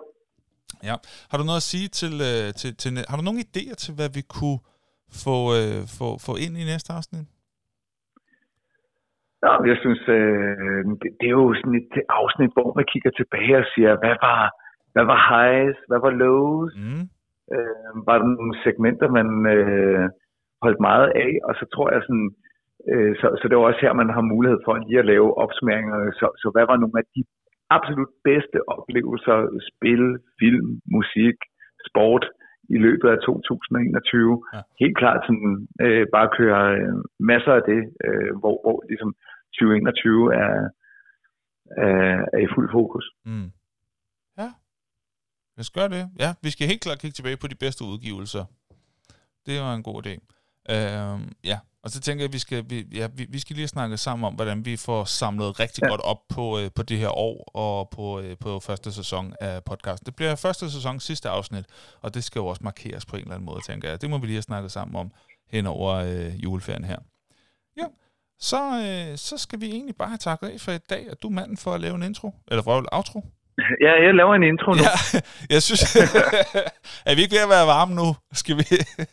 Ja. Har du noget at sige til, øh, til, til har du nogle idéer til, hvad vi kunne få, øh, få, få ind i næste afsnit? Ja, jeg synes, øh, det, det er jo sådan et afsnit, hvor man kigger tilbage og siger, hvad var, hvad var highs, hvad var lows? Mm. Øh, var der nogle segmenter, man øh, holdt meget af? Og så tror jeg sådan, Øh, så, så det er også her, man har mulighed for lige at lave opsummeringer. Så, så hvad var nogle af de absolut bedste oplevelser, spil, film, musik, sport i løbet af 2021? Ja. Helt klart sådan, øh, bare køre øh, masser af det, øh, hvor, hvor ligesom 2021 er, er, er i fuld fokus. Mm. Lad os gøre det. Ja, vi skal helt klart kigge tilbage på de bedste udgivelser. Det var en god idé. Øh, ja, og så tænker jeg, at vi skal, vi, ja, vi, vi skal lige snakke sammen om, hvordan vi får samlet rigtig ja. godt op på, øh, på det her år og på, øh, på første sæson af podcasten. Det bliver første sæson sidste afsnit, og det skal jo også markeres på en eller anden måde, tænker jeg. Det må vi lige have snakket sammen om hen over øh, juleferien her. Ja, så, øh, så skal vi egentlig bare have takket af for i dag, at du er manden for at lave en intro, eller for at outro. Ja, jeg laver en intro nu. Ja, jeg synes, er vi ikke ved at være varme nu? Skal vi?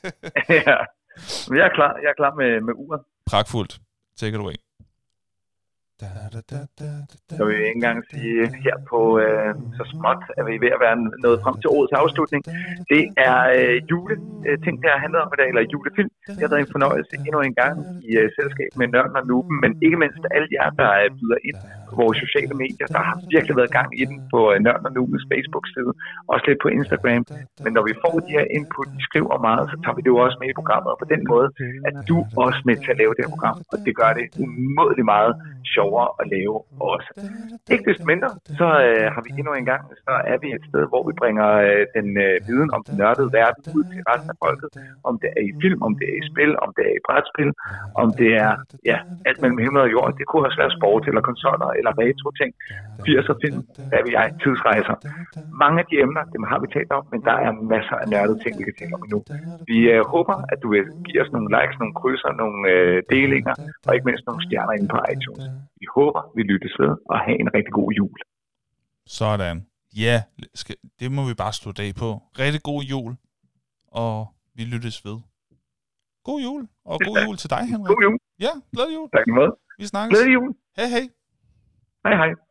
ja. Men jeg er klar, jeg er klar med, med uret. Pragtfuldt. Take it away. Så vil jeg ikke engang sige her på øh, så småt, at vi er ved at være nået frem til årets afslutning. Det er øh, jule øh, ting, der har handlet om i dag, eller julefilm. Det har været en fornøjelse endnu en gang i øh, selskab med Nørden og Nuben, men ikke mindst alle jer, der øh, byder ind vores sociale medier. Der har virkelig været gang i den på øh, Nørden og Nubens Facebook-side, også lidt på Instagram. Men når vi får de her input, de skriver meget, så tager vi det jo også med i programmet, og på den måde at du også med til at lave det her program, og det gør det umådelig meget sjovere at lave også. Ikke desto mindre, så øh, har vi endnu en gang, så er vi et sted, hvor vi bringer øh, den øh, viden om den nørdede verden ud til resten af folket. Om det er i film, om det er i spil, om det er i brætspil, om det er ja, alt mellem himmel og jord. Det kunne også være sport eller konsoller eller retro ting. 80'er film, hvad vi jeg, tidsrejser. Mange af de emner, dem har vi talt om, men der er masser af nørdede ting, vi kan tale om nu. Vi øh, håber, at du vil give os nogle likes, nogle krydser, nogle øh, delinger, og ikke mindst nogle stjerner inde på iTunes. Vi håber, vi lyttes ved, og have en rigtig god jul. Sådan. Ja, det må vi bare stå dag på. Rigtig god jul, og vi lyttes ved. God jul, og god jul til dig, Henrik. God jul. Ja, glædelig jul. Tak i måde. Vi snakkes. Glædelig jul. Hej, hej. Hej, hej.